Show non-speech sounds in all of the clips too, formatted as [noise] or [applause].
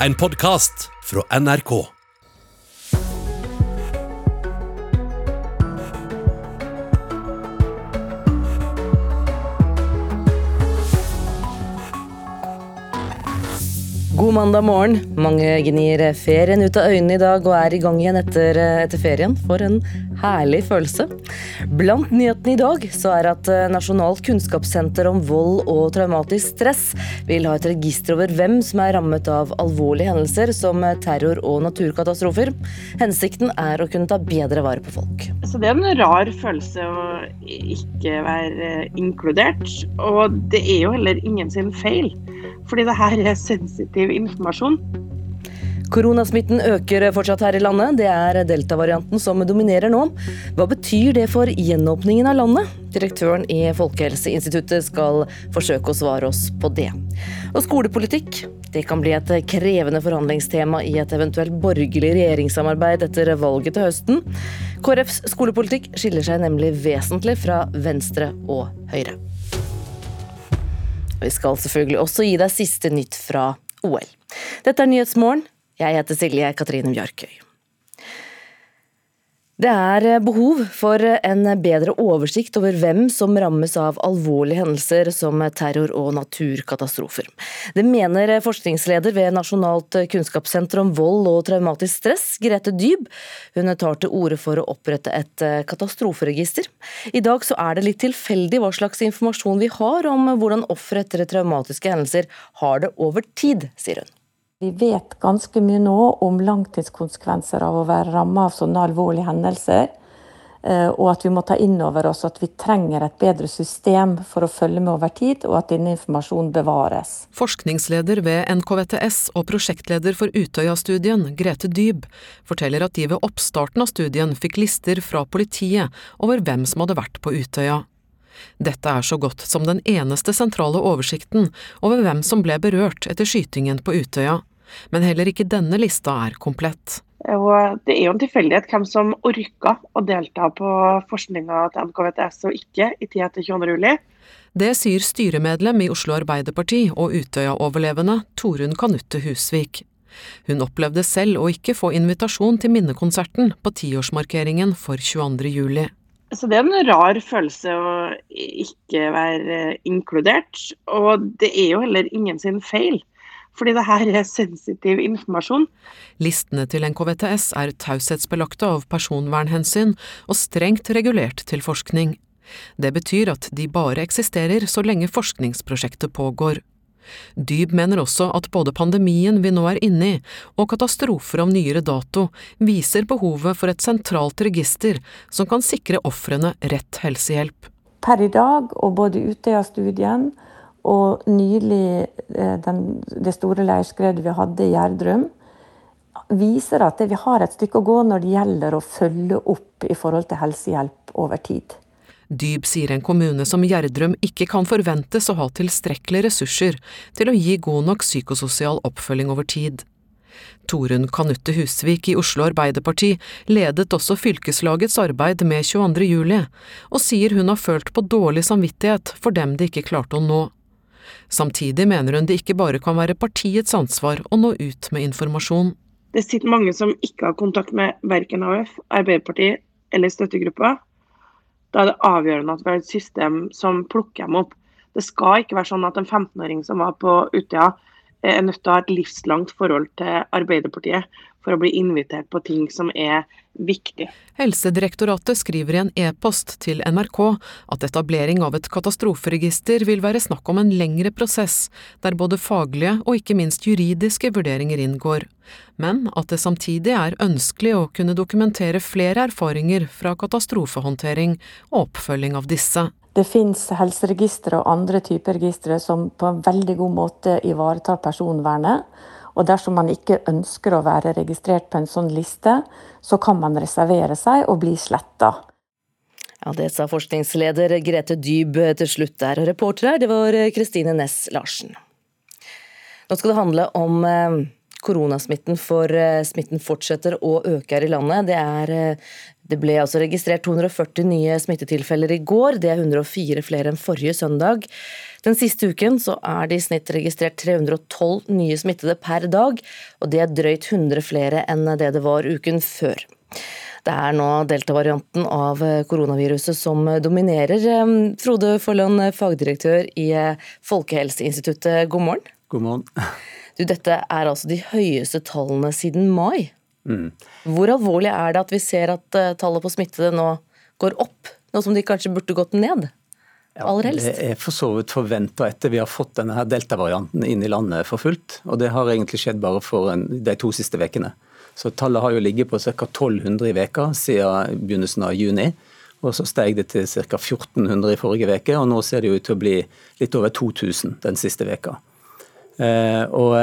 En podkast fra NRK. God mandag morgen. Mange gnir ferien ut av øynene i dag og er i gang igjen etter, etter, ferien. For en herlig følelse. Blant nyhetene i dag så er at eh, Nasjonalt kunnskapssenter om vold og traumatisk stress vil ha et register over hvem som er rammet av alvorlige hendelser som terror og naturkatastrofer. Hensikten er å kunne ta bedre vare på folk. Så Det er en rar følelse å ikke være inkludert. Og det er jo heller ingen sin feil fordi det her er sensitiv informasjon. Koronasmitten øker fortsatt her i landet. Det er delta-varianten som dominerer nå. Hva betyr det for gjenåpningen av landet? Direktøren i Folkehelseinstituttet skal forsøke å svare oss på det. Og skolepolitikk. Det kan bli et krevende forhandlingstema i et eventuelt borgerlig regjeringssamarbeid etter valget til høsten. KrFs skolepolitikk skiller seg nemlig vesentlig fra Venstre og Høyre. Vi skal selvfølgelig også gi deg siste nytt fra OL. Dette er Nyhetsmorgen. Jeg heter Silje Katrine Bjarkøy. Det er behov for en bedre oversikt over hvem som rammes av alvorlige hendelser som terror og naturkatastrofer. Det mener forskningsleder ved Nasjonalt kunnskapssenter om vold og traumatisk stress, Grete Dyb. Hun tar til orde for å opprette et katastroferegister. I dag så er det litt tilfeldig hva slags informasjon vi har om hvordan ofre etter traumatiske hendelser har det over tid, sier hun. Vi vet ganske mye nå om langtidskonsekvenser av å være rammet av sånne alvorlige hendelser. Eh, og at vi må ta inn over oss at vi trenger et bedre system for å følge med over tid, og at denne informasjonen bevares. Forskningsleder ved NKVTS og prosjektleder for Utøya-studien, Grete Dyb, forteller at de ved oppstarten av studien fikk lister fra politiet over hvem som hadde vært på Utøya. Dette er så godt som den eneste sentrale oversikten over hvem som ble berørt etter skytingen på Utøya, men heller ikke denne lista er komplett. Og det er jo en tilfeldighet hvem som orka å delta på forskninga til NKVTS og ikke i tida etter 22.07. Det sier styremedlem i Oslo Arbeiderparti og Utøya-overlevende Torunn Kanutte Husvik. Hun opplevde selv å ikke få invitasjon til minnekonserten på tiårsmarkeringen for 22. Så det er en rar følelse å ikke være inkludert. Og det er jo heller ingen sin feil. Fordi det her er sensitiv informasjon. Listene til NKVTS er taushetsbelagte av personvernhensyn og strengt regulert til forskning. Det betyr at de bare eksisterer så lenge forskningsprosjektet pågår. Dyb mener også at både pandemien vi nå er inne i, og katastrofer av nyere dato, viser behovet for et sentralt register som kan sikre ofrene rett helsehjelp. Per i dag, og både Utøya-studien og nylig eh, den, det store leirskredet vi hadde i Gjerdrum, viser at vi har et stykke å gå når det gjelder å følge opp i forhold til helsehjelp over tid. Dyb sier en kommune som Gjerdrum ikke kan forventes å ha tilstrekkelige ressurser til å gi god nok psykososial oppfølging over tid. Torunn Kanutte Husvik i Oslo Arbeiderparti ledet også fylkeslagets arbeid med 22. juli, og sier hun har følt på dårlig samvittighet for dem de ikke klarte å nå. Samtidig mener hun det ikke bare kan være partiets ansvar å nå ut med informasjon. Det sitter mange som ikke har kontakt med verken AUF, Arbeiderpartiet eller støttegruppa, da er det avgjørende at vi har et system som plukker dem opp. Det skal ikke være sånn at en 15-åring som var på Utøya, er nødt til å ha et livslangt forhold til Arbeiderpartiet for å bli invitert på ting som er viktig. Helsedirektoratet skriver i en e-post til NRK at etablering av et katastroferegister vil være snakk om en lengre prosess, der både faglige og ikke minst juridiske vurderinger inngår, men at det samtidig er ønskelig å kunne dokumentere flere erfaringer fra katastrofehåndtering og oppfølging av disse. Det finnes helseregistre og andre typer registre som på en veldig god måte ivaretar personvernet. Og dersom man ikke ønsker å være registrert på en sånn liste, så kan man reservere seg og bli sletta. Ja, Det sa forskningsleder Grete Dyb til slutt der. Og reporter her, det var Kristine Næss Larsen. Nå skal det handle om eh, koronasmitten, for eh, smitten fortsetter å øke her i landet. Det er eh, Det ble altså registrert 240 nye smittetilfeller i går, det er 104 flere enn forrige søndag. Den siste uken så er det i snitt registrert 312 nye smittede per dag, og det er drøyt 100 flere enn det det var uken før. Det er nå delta-varianten av koronaviruset som dominerer. Frode Forland, fagdirektør i Folkehelseinstituttet, god morgen. God morgen. Du, dette er altså de høyeste tallene siden mai. Mm. Hvor alvorlig er det at vi ser at uh, tallet på smittede nå går opp, nå som de kanskje burde gått ned? Ja, det er for så vidt forventa etter vi har fått denne delta-varianten inn i landet for fullt. Og det har egentlig skjedd bare for en, de to siste ukene. Så tallet har jo ligget på ca. 1200 i veka siden begynnelsen av juni. Og så steg det til ca. 1400 i forrige uke, og nå ser det ut til å bli litt over 2000 den siste veka. Eh, og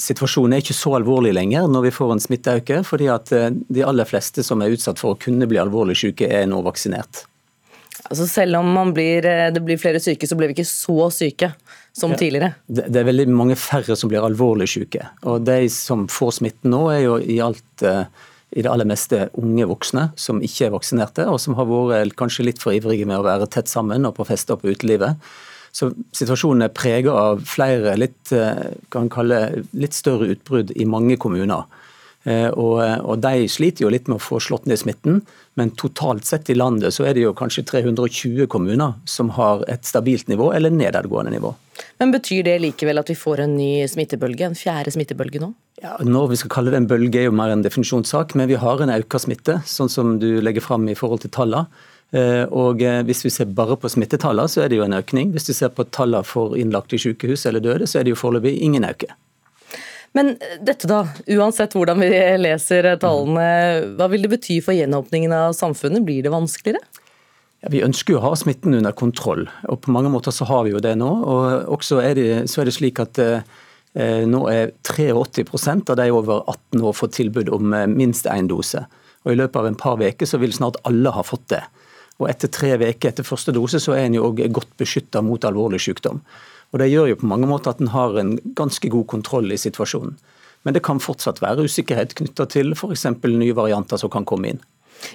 situasjonen er ikke så alvorlig lenger når vi får en smitteøkning, fordi at eh, de aller fleste som er utsatt for å kunne bli alvorlig syke, er nå vaksinert. Altså selv om blir, eh, det blir flere syke, så blir vi ikke så syke som ja. tidligere? Det, det, er veldig mange færre som blir alvorlig syke. Og de som får smitten nå, er jo i alt eh, i det aller meste unge voksne som ikke er vaksinerte, og som har vært kanskje litt for ivrige med å være tett sammen og på fester på utelivet. Så situasjonen er prega av flere litt, eh, kan kalle, litt større utbrudd i mange kommuner. Eh, og, og, De sliter jo litt med å få slått ned smitten, men totalt sett i landet så er det jo kanskje 320 kommuner som har et stabilt nivå eller nedadgående nivå. Men Betyr det likevel at vi får en ny smittebølge, en fjerde smittebølge nå? Ja, når vi skal kalle det en bølge er jo mer en definisjonssak, men vi har en økt smitte, sånn som du legger fram i forhold til tallene. Eh, og eh, Hvis vi ser bare på smittetallene, så er det jo en økning. Hvis du ser på tallene for innlagte i sykehus eller døde, så er det jo foreløpig ingen økning. Men eh, dette da, uansett hvordan vi leser tallene, hva vil det bety for gjenåpningen av samfunnet? Blir det vanskeligere? Ja, vi ønsker jo å ha smitten under kontroll, og på mange måter så har vi jo det nå. og også er det, så er det slik at eh, nå er 83 av de over 18 år fått tilbud om minst én dose. Og I løpet av en par uker så vil snart alle ha fått det. Og etter tre uker etter første dose så er en jo òg godt beskytta mot alvorlig sykdom. Og Det gjør jo på mange måter at en har en ganske god kontroll i situasjonen. Men det kan fortsatt være usikkerhet knytta til f.eks. nye varianter som kan komme inn.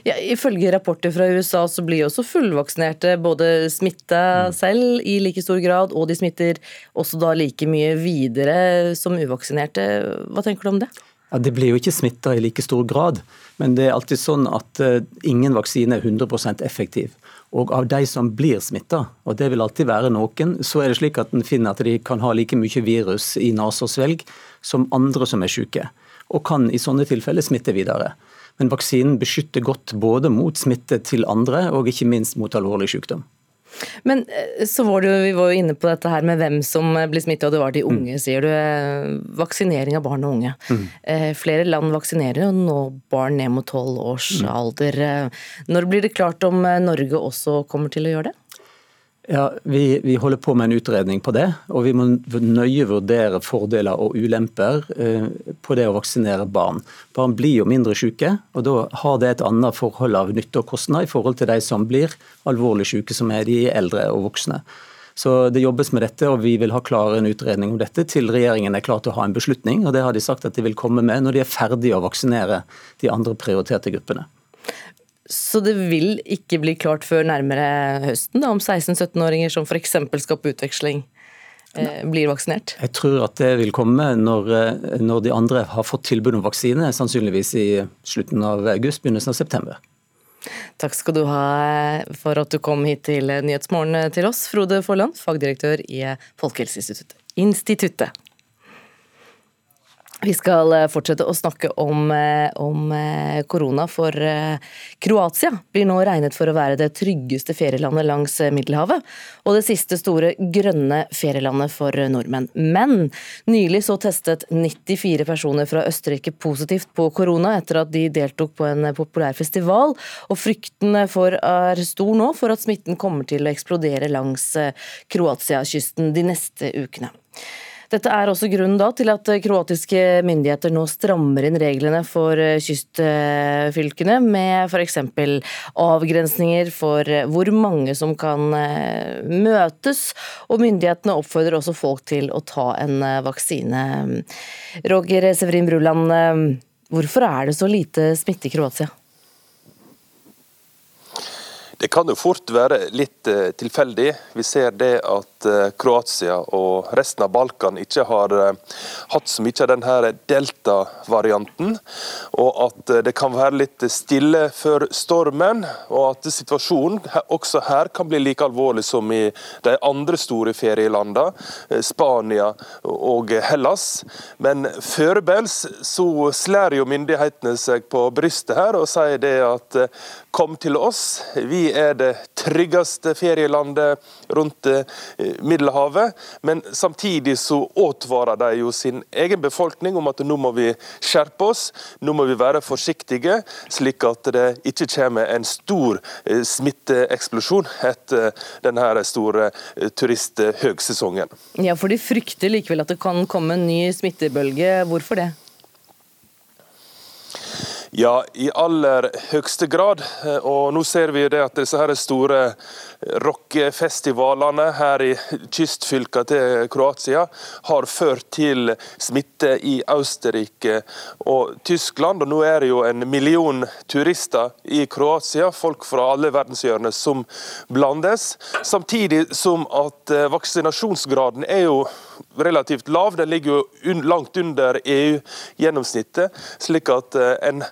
Ja, ifølge rapporter fra USA så blir også fullvaksinerte både smitta selv i like stor grad, og de smitter også da like mye videre som uvaksinerte. Hva tenker du om det? Ja, Det blir jo ikke smitta i like stor grad, men det er alltid sånn at uh, ingen vaksine er 100% effektiv. Og av de som blir smitta, og det vil alltid være noen, så er det slik at en finner at de kan ha like mye virus i nese og svelg som andre som er syke, og kan i sånne tilfeller smitte videre. Men vaksinen beskytter godt både mot smitte til andre og ikke minst mot alvorlig sykdom. Men eh, så var du, vi var jo inne på dette her med hvem som blir smittet, og det var de unge, mm. sier du. Eh, vaksinering av barn og unge. Mm. Eh, flere land vaksinerer og nå barn ned mot tolv års mm. alder. Når blir det klart om Norge også kommer til å gjøre det? Ja, vi, vi, holder på med en utredning på det, og vi må nøye vurdere fordeler og ulemper eh, på det å vaksinere barn. Barn blir jo mindre syke, og da har det et annet forhold av nytte og kostnad i forhold til de som blir alvorlig syke, som er de eldre og voksne. Så Det jobbes med dette, og vi vil ha klar en utredning om dette til regjeringen er klar til å ha en beslutning. og Det har de sagt at de vil komme med når de er ferdige å vaksinere de andre prioriterte gruppene. Så det vil ikke bli klart før nærmere høsten da, om 16-17-åringer som f.eks. skal på utveksling eh, blir vaksinert? Jeg tror at det vil komme når, eh, når, de andre har fått tilbud om vaksine, sannsynligvis i slutten av august, begynnelsen av september. Takk skal du ha eh, for at du kom hit til Nyhetsmorgen til oss, Frode Forland, fagdirektør i Folkehelseinstituttet. Instituttet. Vi skal eh, fortsette å snakke om, eh, om, eh, korona, for Kroatia blir nå regnet for å være det tryggeste ferielandet langs Middelhavet, og det siste store grønne ferielandet for nordmenn. Men nylig så testet 94 personer fra Østerrike positivt på korona etter at de deltok på en populær festival, og frykten for er stor nå for at smitten kommer til å eksplodere langs Kroatia-kysten de neste ukene. Dette er også grunnen da til at kroatiske myndigheter nå strammer inn reglene for eh, kystfylkene, med f.eks. avgrensninger for eh, hvor mange som kan eh, møtes, og myndighetene oppfordrer også folk til å ta en vaksine. Roger Severin Bruland, hvorfor er det så lite smitte i Kroatia? Det kan jo fort være litt tilfeldig. Vi ser det at uh, Kroatia og resten av Balkan ikke har uh, hatt så mye av denne delta-varianten. Og at det kan være litt stille før stormen, og at situasjonen også her kan bli like alvorlig som i de andre store ferielandene, Spania og Hellas. Men foreløpig så slår jo myndighetene seg på brystet her og sier det at kom til oss. Vi er det tryggeste ferielandet rundt eh, Middelhavet. Men samtidig så advarer de jo sin egen befolkning om at nå må vi skjerpe oss, nå må vi være forsiktige, slik at det ikke kommer en stor eh, smitteeksplosjon etter denne store eh, turisthøgsesongen. Ja, for de frykter likevel at det kan komme en ny smittebølge. Hvorfor det? Ja, i aller høyeste grad. Og nå ser vi det at disse her store rockefestivalene her i kystfylka til Kroatia har ført til smitte i Østerrike og Tyskland. Og nå er det jo en million turister i Kroatia, folk fra alle verdenshjørner som blandes. Samtidig som at eh, vaksinasjonsgraden er jo relativt lav. Den ligger jo langt under EU-gjennomsnittet. slik at eh, en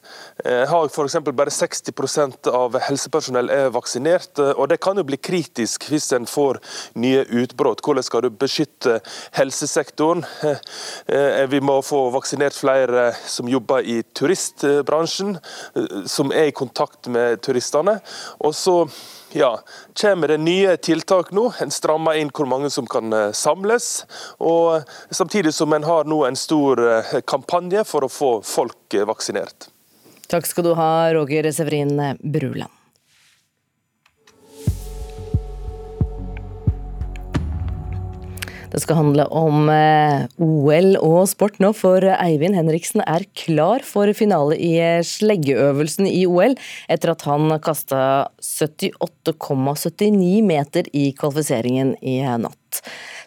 eh, har f.eks. bare 60% av helsepersonell er vaksinert. Eh, og Det kan jo bli kritisk hvis en får nye utbrudd. Hvordan skal du beskytte helsesektoren? Vi må få vaksinert flere som jobber i turistbransjen, som er i kontakt med turistene. Og så ja, kommer det nye tiltak nå. En strammer inn hvor mange som kan eh, samles. og Samtidig som en har nå en stor eh, kampanje for å få folk eh, vaksinert. Takk skal du ha, Roger Severin Bruland. Det skal handle om eh, OL og sport nå, for Eivind Henriksen er klar for finale i sleggeøvelsen i OL, etter at han kasta 78,79 meter i kvalifiseringen i natt.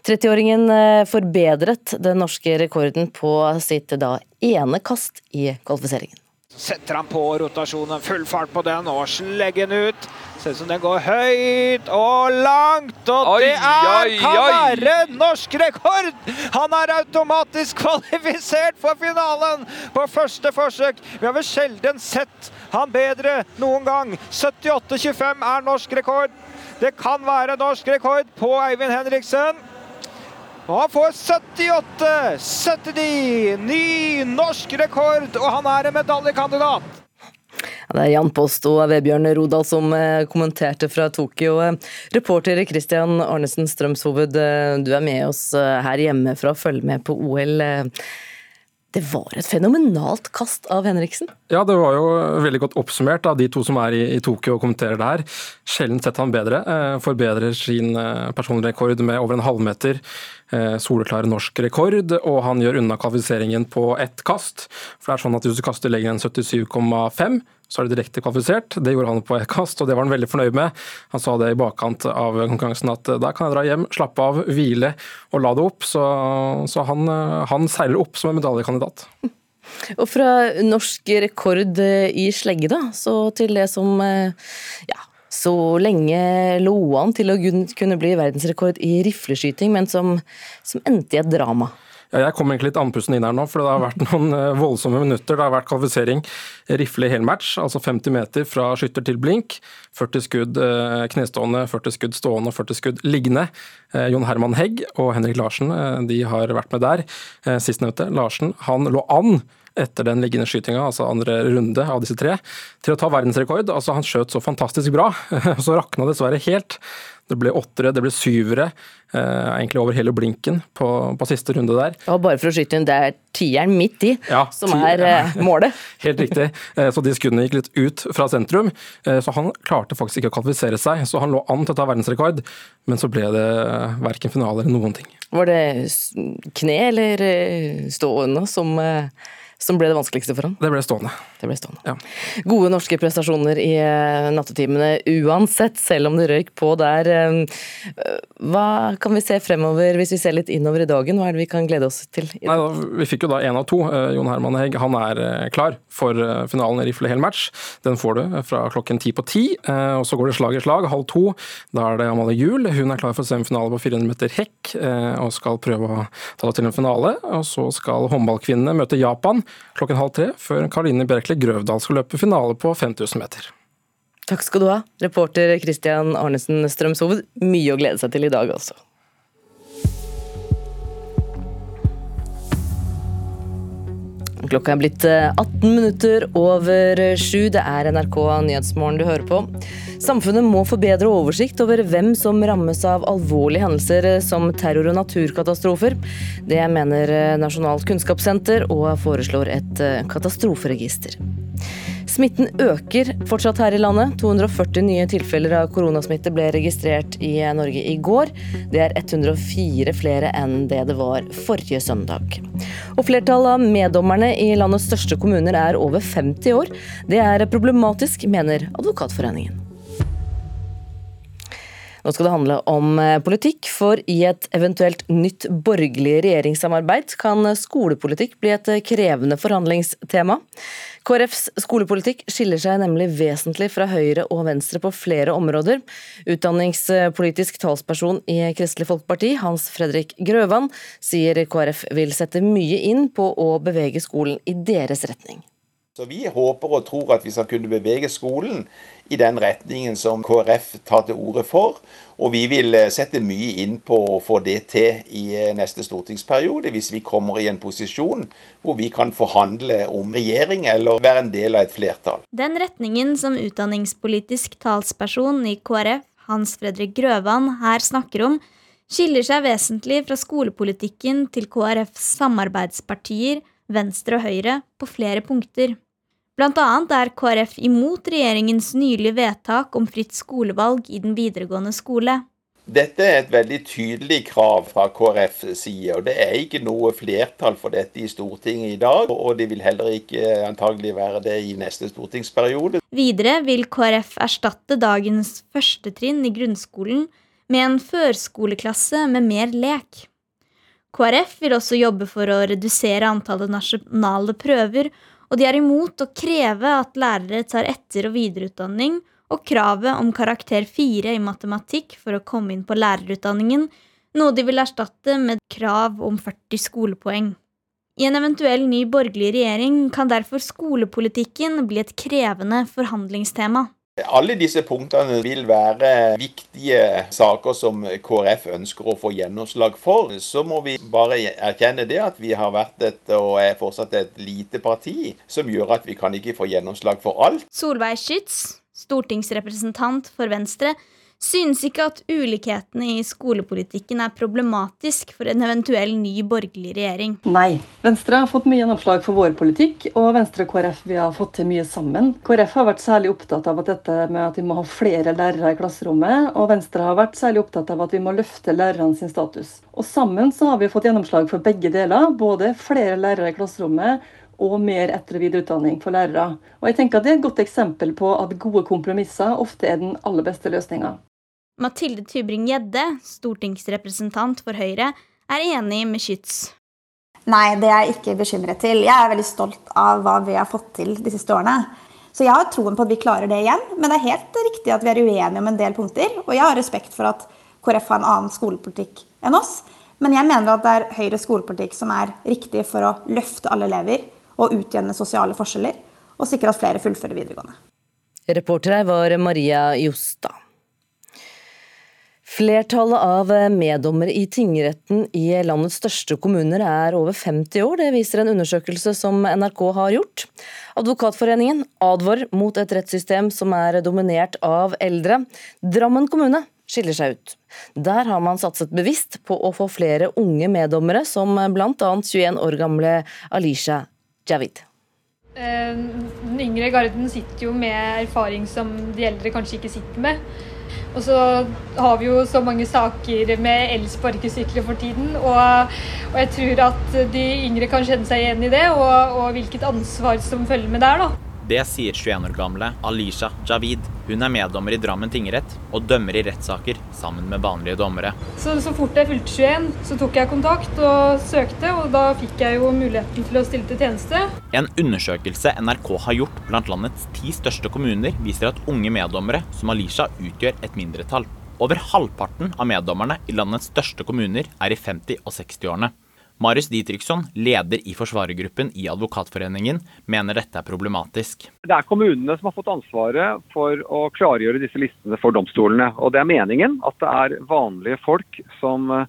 30-åringen eh, forbedret den norske rekorden på sitt da ene kast i kvalifiseringen. Setter han på rotasjonen, full fart på den og sleggen ut. Ser ut som den går høyt og langt, og oi, det er, kan oi. være norsk rekord! Han er automatisk [laughs] kvalifisert for finalen på første forsøk. Vi har vel sjelden sett han bedre noen gang. 78,25 er norsk rekord. Det kan være norsk rekord på Eivind Henriksen. Og han får 78, 79, ny norsk rekord, og han er en medaljekandidat. Det er Jan Post og Vebjørn Rodal som eh, kommenterte fra Tokyo. Reporter Christian Arnesen Strømshoved, eh, du er med oss eh, her hjemme for å følge med på OL. Det var et fenomenalt kast av Henriksen? Ja, det var jo veldig godt oppsummert av de to som er i, Tokyo og kommenterer det her. Sjelden sett han bedre. Eh, forbedrer sin eh, personlige rekord med over en halvmeter. Eh, soleklar norsk rekord, og han gjør unna kvalifiseringen på ett kast. For det er sånn at Hvis du kaster lenger enn 77,5, så er det direkte kvalifisert. Det gjorde han på e-kast, og det var han veldig fornøyd med. Han sa det i bakkant av konkurransen at da kan jeg dra hjem, slappe av, hvile og la det opp. Så, så han, han, seiler opp som en medaljekandidat. [laughs] Og fra norsk rekord i slegge, da, så til det som ja, så lenge lå an til å kunne bli verdensrekord i rifleskyting, men som, som endte i et drama. Ja, jeg kom egentlig litt andpusten inn her nå, for det har vært [laughs] noen eh, voldsomme minutter. Det har vært kvalifisering rifle i helmatch, altså 50 meter fra skytter til blink. 40 skudd eh, knestående, 40 skudd stående og 40 skudd liggende. Eh, Jon Herman Hegg og Henrik Larsen de har vært med der. Sistnevnte, Larsen, han lå an etter den liggende skytinga, altså andre runde av disse tre, til å ta verdensrekord. Altså, han skjøt så fantastisk bra, [laughs] så rakna dessverre helt. Det ble åttere, det ble syvere, eh, egentlig over hele blinken på, på, siste runde der. Og bare for å skyte inn, det er tieren midt i ja, som er eh, [laughs] målet. Helt riktig. Eh, så de skuddene gikk litt ut fra sentrum. Eh, så han klarte faktisk ikke å kvalifisere seg. Så han lå an til å ta verdensrekord, men så ble det verken finale eller noen ting. Var det kne eller stående som som ble det vanskeligste for han? Det ble stående. Det ble stående. Ja. Gode norske prestasjoner i eh, nattetimene uansett, selv om det røyk på der. Eh, hva kan vi se fremover hvis vi ser litt innover i dagen? Hva er det vi kan glede oss til? Nei, da, vi fikk jo da én av to. Eh, Jon Herman Hegg han er klar for finalen i rifle helmatch. Den får du fra klokken ti på ti. Og så går det slag i slag, halv to. Da er det Amalie Juel. Hun er klar for semifinale på 400 meter hekk og skal prøve å ta det til en finale. Og så skal håndballkvinnene møte Japan klokken halv tre, før Karoline Bjerkeli Grøvdal skal løpe finale på 5000 meter. Takk skal du ha, reporter Christian Arnesen Strømshoved. Mye å glede seg til i dag, også. Klokka er blitt 18 eh, minutter over sju. Det er NRK Nyhetsmorgen du hører på. Samfunnet må få bedre oversikt over hvem som rammes av alvorlige hendelser som terror og naturkatastrofer. Det mener Nasjonalt kunnskapssenter og foreslår et eh, katastroferegister. Smitten øker fortsatt her i landet. 240 nye tilfeller av koronasmitte ble registrert i Norge i går. Det er 104 flere enn det det var forrige søndag. Og Flertallet av meddommerne i landets største kommuner er over 50 år. Det er problematisk, mener Advokatforeningen. Nå skal det handle om eh, politikk, for i et eventuelt nytt borgerlig regjeringssamarbeid kan skolepolitikk bli et krevende forhandlingstema. KrFs skolepolitikk skiller seg nemlig vesentlig fra Høyre og Venstre på flere områder. Utdanningspolitisk talsperson i Kristelig Folkeparti, Hans Fredrik Grøvan, sier KrF vil sette mye inn på å bevege skolen i deres retning. Så Vi håper og tror at vi skal kunne bevege skolen i den retningen som KrF tar til orde for. Og vi vil eh, sette mye inn på å få det til i eh, neste stortingsperiode, hvis vi kommer i en posisjon hvor vi kan forhandle om regjering eller være en del av et flertall. Den retningen som utdanningspolitisk talsperson i KrF, Hans Fredrik Grøvan, her snakker om, skiller seg vesentlig fra skolepolitikken til KrFs samarbeidspartier Venstre og Høyre på flere punkter. Blant annet er KrF imot regjeringens nylige vedtak om fritt skolevalg i den videregående skole. Dette er et veldig tydelig krav fra KrFs side, og det er ikke noe flertall for dette i Stortinget i dag. Og det vil heller ikke antagelig være det i neste stortingsperiode. Videre vil KrF erstatte dagens førstetrinn i grunnskolen med en førskoleklasse med mer lek. KrF vil også jobbe for å redusere antallet nasjonale prøver og de er imot å kreve at lærere tar etter- og videreutdanning, og kravet om karakter 4 i matematikk for å komme inn på lærerutdanningen, noe de vil erstatte med krav om 40 skolepoeng. I en eventuell ny borgerlig regjering kan derfor skolepolitikken bli et krevende forhandlingstema. Alle disse punktene vil være viktige saker som KrF ønsker å få gjennomslag for. Så må vi bare erkjenne det at vi har vært et og er fortsatt et lite parti, som gjør at vi kan ikke få gjennomslag for alt. Solveig Schytz, stortingsrepresentant for Venstre, synes ikke at ulikhetene i skolepolitikken er problematisk for en eventuell ny borgerlig regjering. Nei. Venstre har fått mye gjennomslag for vår politikk, og Venstre og KrF vi har fått til mye sammen. KrF har vært særlig opptatt av at dette med at vi må ha flere lærere i klasserommet, og Venstre har vært særlig opptatt av at vi må løfte lærerne sin status. Og sammen så har vi fått gjennomslag for begge deler, både flere lærere i klasserommet og mer etter- og videreutdanning for lærere. Og jeg tenker at Det er et godt eksempel på at gode kompromisser ofte er den aller beste løsninga. Mathilde Tybring-Gjedde, stortingsrepresentant for Høyre, er enig med Skyts. Nei, det er jeg ikke bekymret til. Jeg er veldig stolt av hva vi har fått til de siste årene. Så jeg har troen på at vi klarer det igjen. Men det er helt riktig at vi er uenige om en del punkter. Og jeg har respekt for at KrF har en annen skolepolitikk enn oss. Men jeg mener at det er Høyres skolepolitikk som er riktig for å løfte alle elever og utjevne sosiale forskjeller, og sikre at flere fullfører videregående. Reporter her var Maria Jostad. Flertallet av meddommere i tingretten i landets største kommuner er over 50 år. Det viser en undersøkelse som NRK har gjort. Advokatforeningen advarer mot et rettssystem som er dominert av eldre. Drammen kommune skiller seg ut. Der har man satset bevisst på å få flere unge meddommere, som bl.a. 21 år gamle Alisha Javid. Eh, den yngre garden sitter jo med erfaring som de eldre kanskje ikke sitter med. Og så har vi jo så mange saker med elsparkesykler for tiden. Og, og, jeg tror at de yngre kan kjenne seg igjen i det, og, og hvilket ansvar som følger med der. da. Det sier 21 år gamle Alisha Javid. Hun er meddommer i Drammen tingrett og dømmer i rettssaker sammen med vanlige dommere. Så, så fort jeg fylte 21, så tok jeg kontakt og søkte, og da fikk jeg jo muligheten til å stille til tjeneste. En undersøkelse NRK har gjort blant landets ti største kommuner, viser at unge meddommere som Alisha utgjør et mindretall. Over halvparten av meddommerne i landets største kommuner er i 50- og 60-årene. Marius Ditriksson, leder i forsvarergruppen i Advokatforeningen, mener dette er problematisk. Det er kommunene som har fått ansvaret for å klargjøre disse listene for domstolene. Og det er meningen at det er vanlige folk som eh,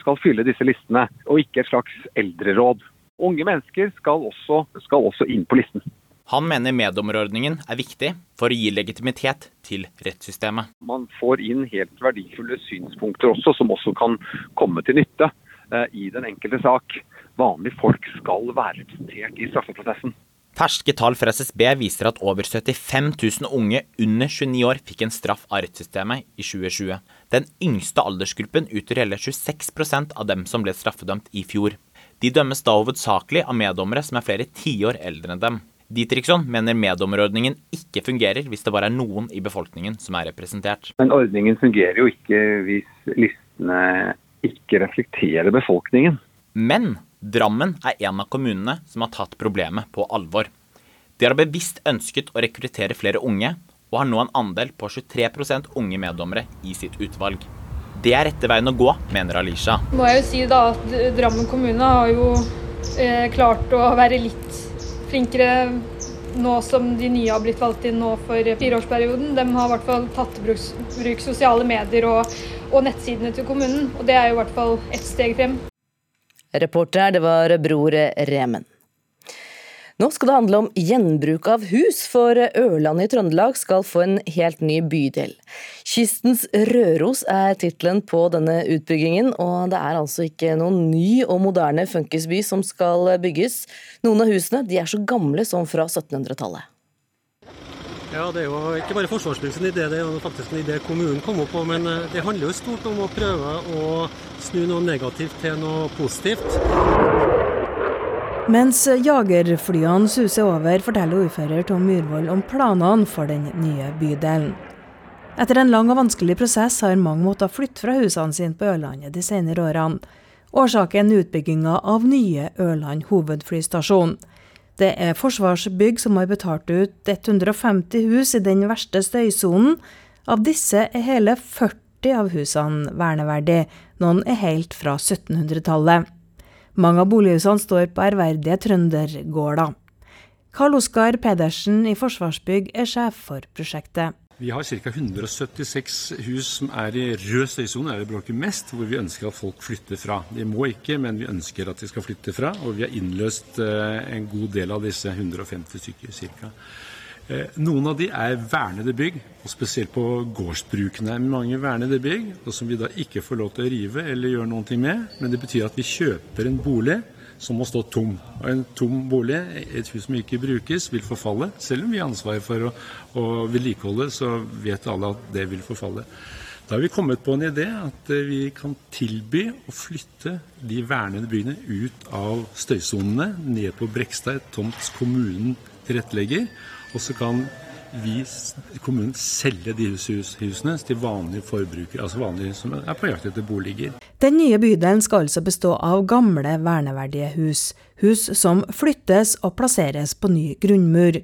skal fylle disse listene, og ikke et slags eldreråd. Unge mennesker skal også, skal også inn på listen. Han mener meddommerordningen er viktig for å gi legitimitet til rettssystemet. Man får inn helt verdifulle synspunkter også, som også kan komme til nytte. Eh, i den enkelte sak. Vanlige folk skal være representert i straffeprosessen. Ferske tall fra SSB viser at over 75 000 unge under 29 år fikk en straff av rettssystemet i 2020. Den yngste aldersgruppen utgjør hele 26 av dem som ble straffedømt i fjor. De dømmes da hovedsakelig av meddommere som er flere tiår eldre enn dem. Ditriksson mener meddommerordningen ikke fungerer hvis det bare er noen i befolkningen som er representert. Men ordningen fungerer jo ikke hvis listene ikke reflekterer befolkningen. Men Drammen er en av kommunene som har tatt problemet på alvor. De har bevisst ønsket å rekruttere flere unge, og har nå en andel på 23% unge meddommere i sitt utvalg. Det er rette veien å gå, mener Alisha. Må jeg jo si da at Drammen kommune har jo eh, klart å være litt flinkere nå som de nye har blitt valgt inn nå for fireårsperioden. De har i hvert fall tatt i bruk, sosiale medier og og nettsidene til kommunen. Og det er jo i hvert fall ett steg frem. Reporter, det var Bror Remen. Nå skal det handle om gjenbruk av hus, for Ørland i Trøndelag skal få en helt ny bydel. Kystens Røros er tittelen på denne utbyggingen, og det er altså ikke noen ny og moderne funkisby som skal bygges. Noen av husene er så gamle som fra 1700-tallet. Ja, Det er jo ikke bare Forsvarsbyggs idé, det er jo faktisk en idé kommunen kom opp på. Men eh, det handler jo stort om å prøve å snu noe negativt til noe positivt. Mens jagerflyene suser over, forteller ordfører Tom Myhrvold om planene for den nye bydelen. Etter en lang og vanskelig prosess har mange måttet flytte fra husene sine på Ørlandet de senere årene. Årsaken er utbygginga av nye Ørland hovedflystasjon. Det er Forsvarsbygg som har betalt ut 150 hus i den verste støysonen. Av disse er hele 40 av husene verneverdige, noen er helt fra 1700-tallet. Mange av bolighusene står på ærverdige trøndergårder. Karl Oskar Pedersen i Forsvarsbygg er sjef for prosjektet. Vi har ca. 176 hus som er i rød støysone, er det bråker mest, hvor vi ønsker at folk flytter fra. De må ikke, men vi ønsker at de skal flytte fra. Og vi har innløst eh, en god del av disse 150 stykker ca. Eh, noen av de er vernede bygg, og spesielt på gårdsbrukene er mange vernede bygg, og som vi da ikke får lov til å rive eller gjøre noe med. Men det betyr at vi kjøper en bolig som må stå tom. Og En tom bolig, et hus som ikke brukes, vil forfalle. Selv om vi har ansvar for å, å vedlikeholde, så vet alle at det vil forfalle. Da har vi kommet på en idé at eh, vi kan tilby å flytte de vernede byene ut av støysonene, ned på Brekstad, tomt kommunen tilrettelegger. Og så kan vi kommunen selge de husene til vanlige forbrukere, altså vanlige som er på jakt etter boliger. Den nye bydelen skal altså bestå av gamle, verneverdige hus. Hus som flyttes og plasseres på ny grunnmur.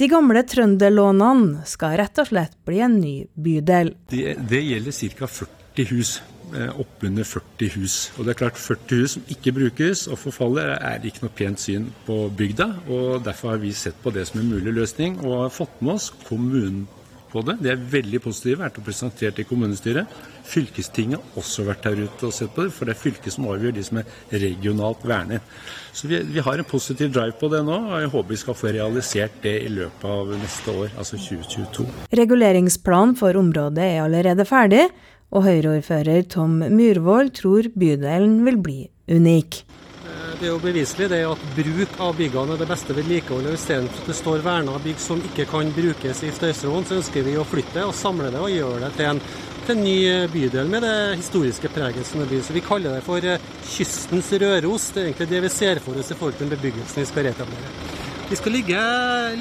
De gamle trønderlånene skal rett og slett bli en ny bydel. Det, det gjelder ca. 40 hus. Eh, oppunder 40 hus. Og det er klart 40 hus som ikke brukes og forfaller, er ikke noe pent syn på bygda. og Derfor har vi sett på det som en mulig løsning og har fått med oss kommunen på det. De er veldig positive, vært presentert i kommunestyret. Fylkestinget har også vært her ute og sett på det, for det er fylket som avgjør de som er regionalt vernet. Så vi, vi, har en positiv drive på det nå, og jeg håper vi skal få realisert det i løpet av neste år, altså 2022. Reguleringsplanen for området er allerede ferdig, og Høyre-ordfører Tom Myhrvold tror bydelen vil bli unik. Det er jo beviselig det at bruk av byggene er det beste vedlikeholdet. Istedenfor at det står verna bygg som ikke kan brukes i støysonen, så ønsker vi å flytte og samle det og gjøre det til en, til en ny bydel med det historiske preget som det blir. Så vi kaller det for eh, kystens Røros. Det er egentlig det vi ser for oss i forhold til bebyggelsen vi skal reetablere. Vi skal ligge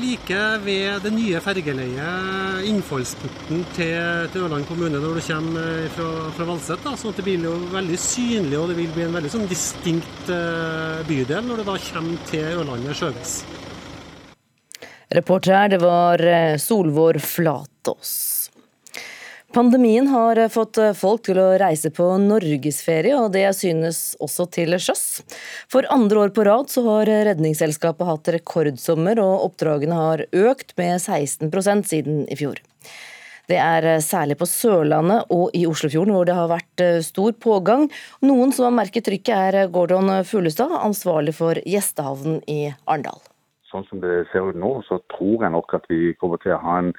like ved det nye fergeleiet, innfallsporten til, til, Ørland kommune når du kommer fra, fra Valset. sånn at det blir jo veldig synlig og det vil bli en veldig sånn distinkt uh, bydel når du da kommer til Ørlandet Sjøvis. Reporter det var eh, Solvår Flatås. Pandemien har fått folk til å reise på norgesferie, og det synes også til sjøs. For andre år på rad så har Redningsselskapet hatt rekordsommer, og oppdragene har økt med 16% siden i fjor. Det er særlig på Sørlandet og i Oslofjorden hvor det har vært stor pågang. Noen som har merket trykket er Gordon Fuglestad, ansvarlig for gjestehavnen i Arendal. Sånn som det ser ut nå, så tror jeg nok at vi kommer til å ha en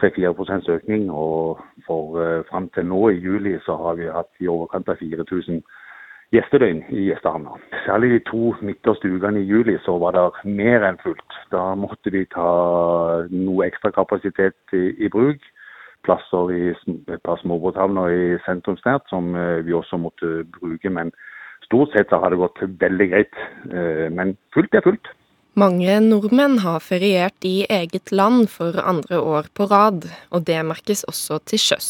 3-4 økning. Og for uh, fram til nå i juli så har vi hatt i overkant av 4000 gjestedøgn i gjestehavna. Særlig de to midterste ukene i juli så var det mer enn fullt. Da måtte vi ta noe ekstra kapasitet i, i bruk. Plasser i et par småbåthavner i sentrumsnært som uh, vi også måtte bruke. Men stort sett har det gått veldig greit. Uh, men fullt er fullt. Mange nordmenn har feriert i eget land for andre år på rad, og det merkes også til sjøs.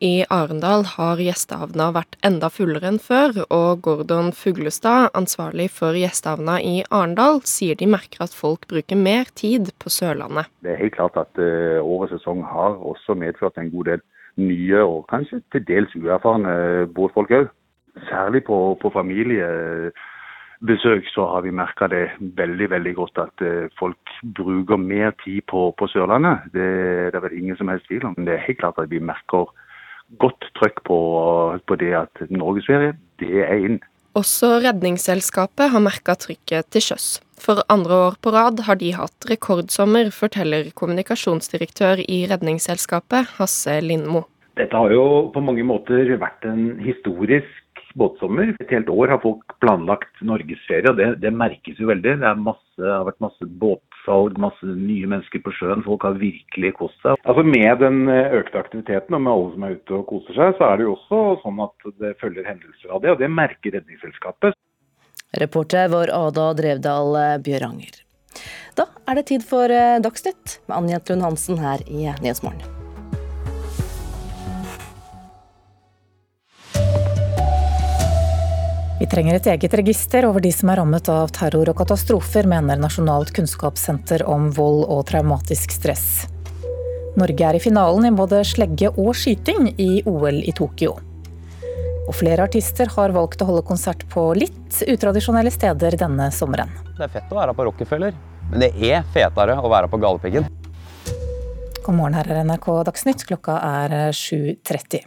I Arendal har gjestehavna vært enda fullere enn før, og Gordon Fuglestad, ansvarlig for gjestehavna i Arendal, sier de merker at folk bruker mer tid på Sørlandet. Det er helt klart at uh, årets sesong har også medført en god del nye og kanskje til dels uerfarne båtfolk òg. Særlig på, på familie besøk, så har vi merka det veldig veldig godt at eh, folk bruker mer tid på, på Sørlandet. Det, det er vel ingen som helst tvil om. Men det er helt klart at vi merker godt trøkk på, på det at norgesferie, det er inn. Også Redningsselskapet har merka trykket til sjøs. For andre år på rad har de hatt rekordsommer, forteller kommunikasjonsdirektør i Redningsselskapet, Hasse Lindmo. Dette har jo på mange måter vært en historisk båtsommer. Et helt år har folk planlagt norgesferie, og det, det merkes jo veldig. Det masse, har vært masse båtsalg, masse nye mennesker på sjøen. Folk har virkelig kost seg. Altså Med den eh, økte aktiviteten og med alle som er ute og koser seg, så er det jo også sånn at det følger hendelser av det, og det merker Redningsselskapet. Reporter var Ada Drevdal eh, Bjøranger. Da er det tid for eh, Dagsnytt med Anja Trund Hansen her i Nyhetsmorgen. Trenger et eget register over de som er rammet av terror og katastrofer, mener Nasjonalt kunnskapssenter om vold og traumatisk stress. Norge er i finalen i både slegge og skyting i OL i Tokyo. Og flere artister har valgt å holde konsert på litt utradisjonelle steder denne sommeren. Det er fett å være på Rockefeller, men det er fetere å være på Galdhøpiggen. God morgen, her er NRK Dagsnytt. Klokka er 7.30.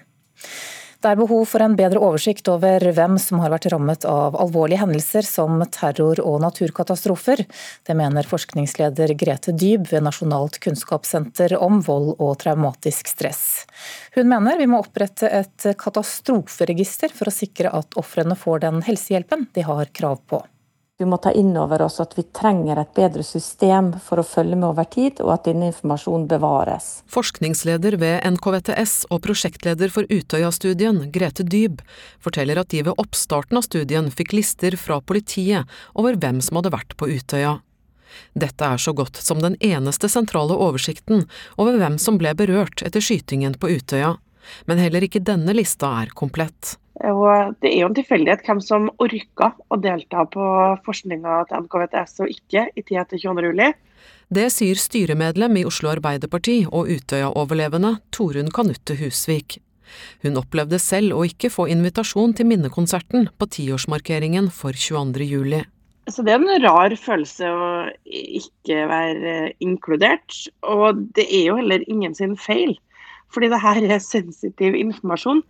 Det er behov for en bedre oversikt over hvem som har vært rammet av alvorlige hendelser som terror og naturkatastrofer. Det mener forskningsleder Grete Dyb ved Nasjonalt kunnskapssenter om vold og traumatisk stress. Hun mener vi må opprette et katastroferegister for å sikre at ofrene får den helsehjelpen de har krav på. Vi må ta inn over oss at vi trenger et bedre system for å følge med over tid, og at denne informasjonen bevares. Forskningsleder ved NKVTS og prosjektleder for Utøya-studien, Grete Dyb, forteller at de ved oppstarten av studien fikk lister fra politiet over hvem som hadde vært på Utøya. Dette er så godt som den eneste sentrale oversikten over hvem som ble berørt etter skytingen på Utøya, men heller ikke denne lista er komplett. Og det er jo en tilfeldighet hvem som orka å delta på forskninga til NKVTS og ikke i tida etter 22.07. Det sier styremedlem i Oslo Arbeiderparti og Utøya-overlevende Torunn Kanutte Husvik. Hun opplevde selv å ikke få invitasjon til minnekonserten på tiårsmarkeringen for 22.07. Så det er en rar følelse å ikke være inkludert. Og det er jo heller ingen sin feil fordi det her er sensitiv informasjon.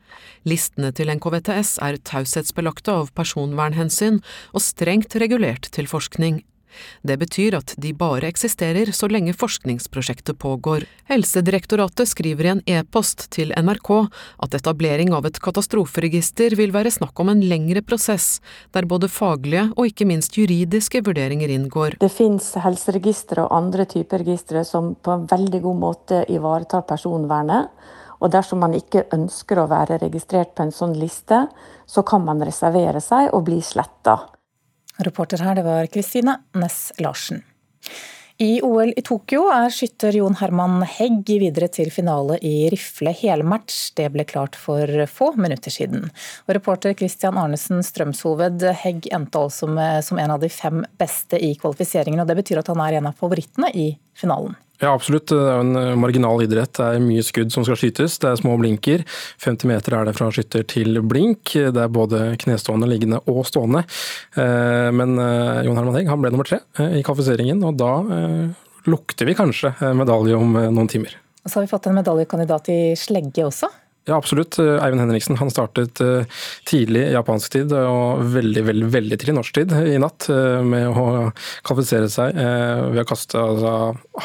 Listene til NKVTS er taushetsbelagte av personvernhensyn og strengt regulert til forskning. Det betyr at de bare eksisterer så lenge forskningsprosjektet pågår. Helsedirektoratet skriver i en e-post til NRK at etablering av et katastroferegister vil være snakk om en lengre prosess, der både faglige og ikke minst juridiske vurderinger inngår. Det finnes helseregistre og andre typer registre som på en veldig god måte ivaretar personvernet. Og dersom man ikke ønsker å være registrert på en sånn liste, så kan man reservere seg og bli sletta. Reporter her, det var Kristine Næss Larsen. I OL i Tokyo er skytter Jon Herman Hegg videre til finale i rifle helmatch. Det ble klart for få minutter siden. Og reporter Christian Arnesen Strømshoved, Hegg endte altså som en av de fem beste i kvalifiseringen. og Det betyr at han er en av favorittene i finalen? Ja, absolutt. Det er en eh, marginal idrett. Det er mye skudd som skal skytes. Det er små blinker. 50 meter er det fra skytter til blink. Det er både knestående, liggende og stående. Eh, men eh, Jon Herman Hegg han ble nummer tre i kvalifiseringen, og da lukter vi kanskje medalje om noen timer. Og så har vi fått en medaljekandidat i slegge også. Ja, absolutt. Eivind Henriksen han startet eh, tidlig japansk tid og veldig veldig, veldig tidlig norsk tid i natt eh, med å kvalifisere seg eh, ved å kaste altså,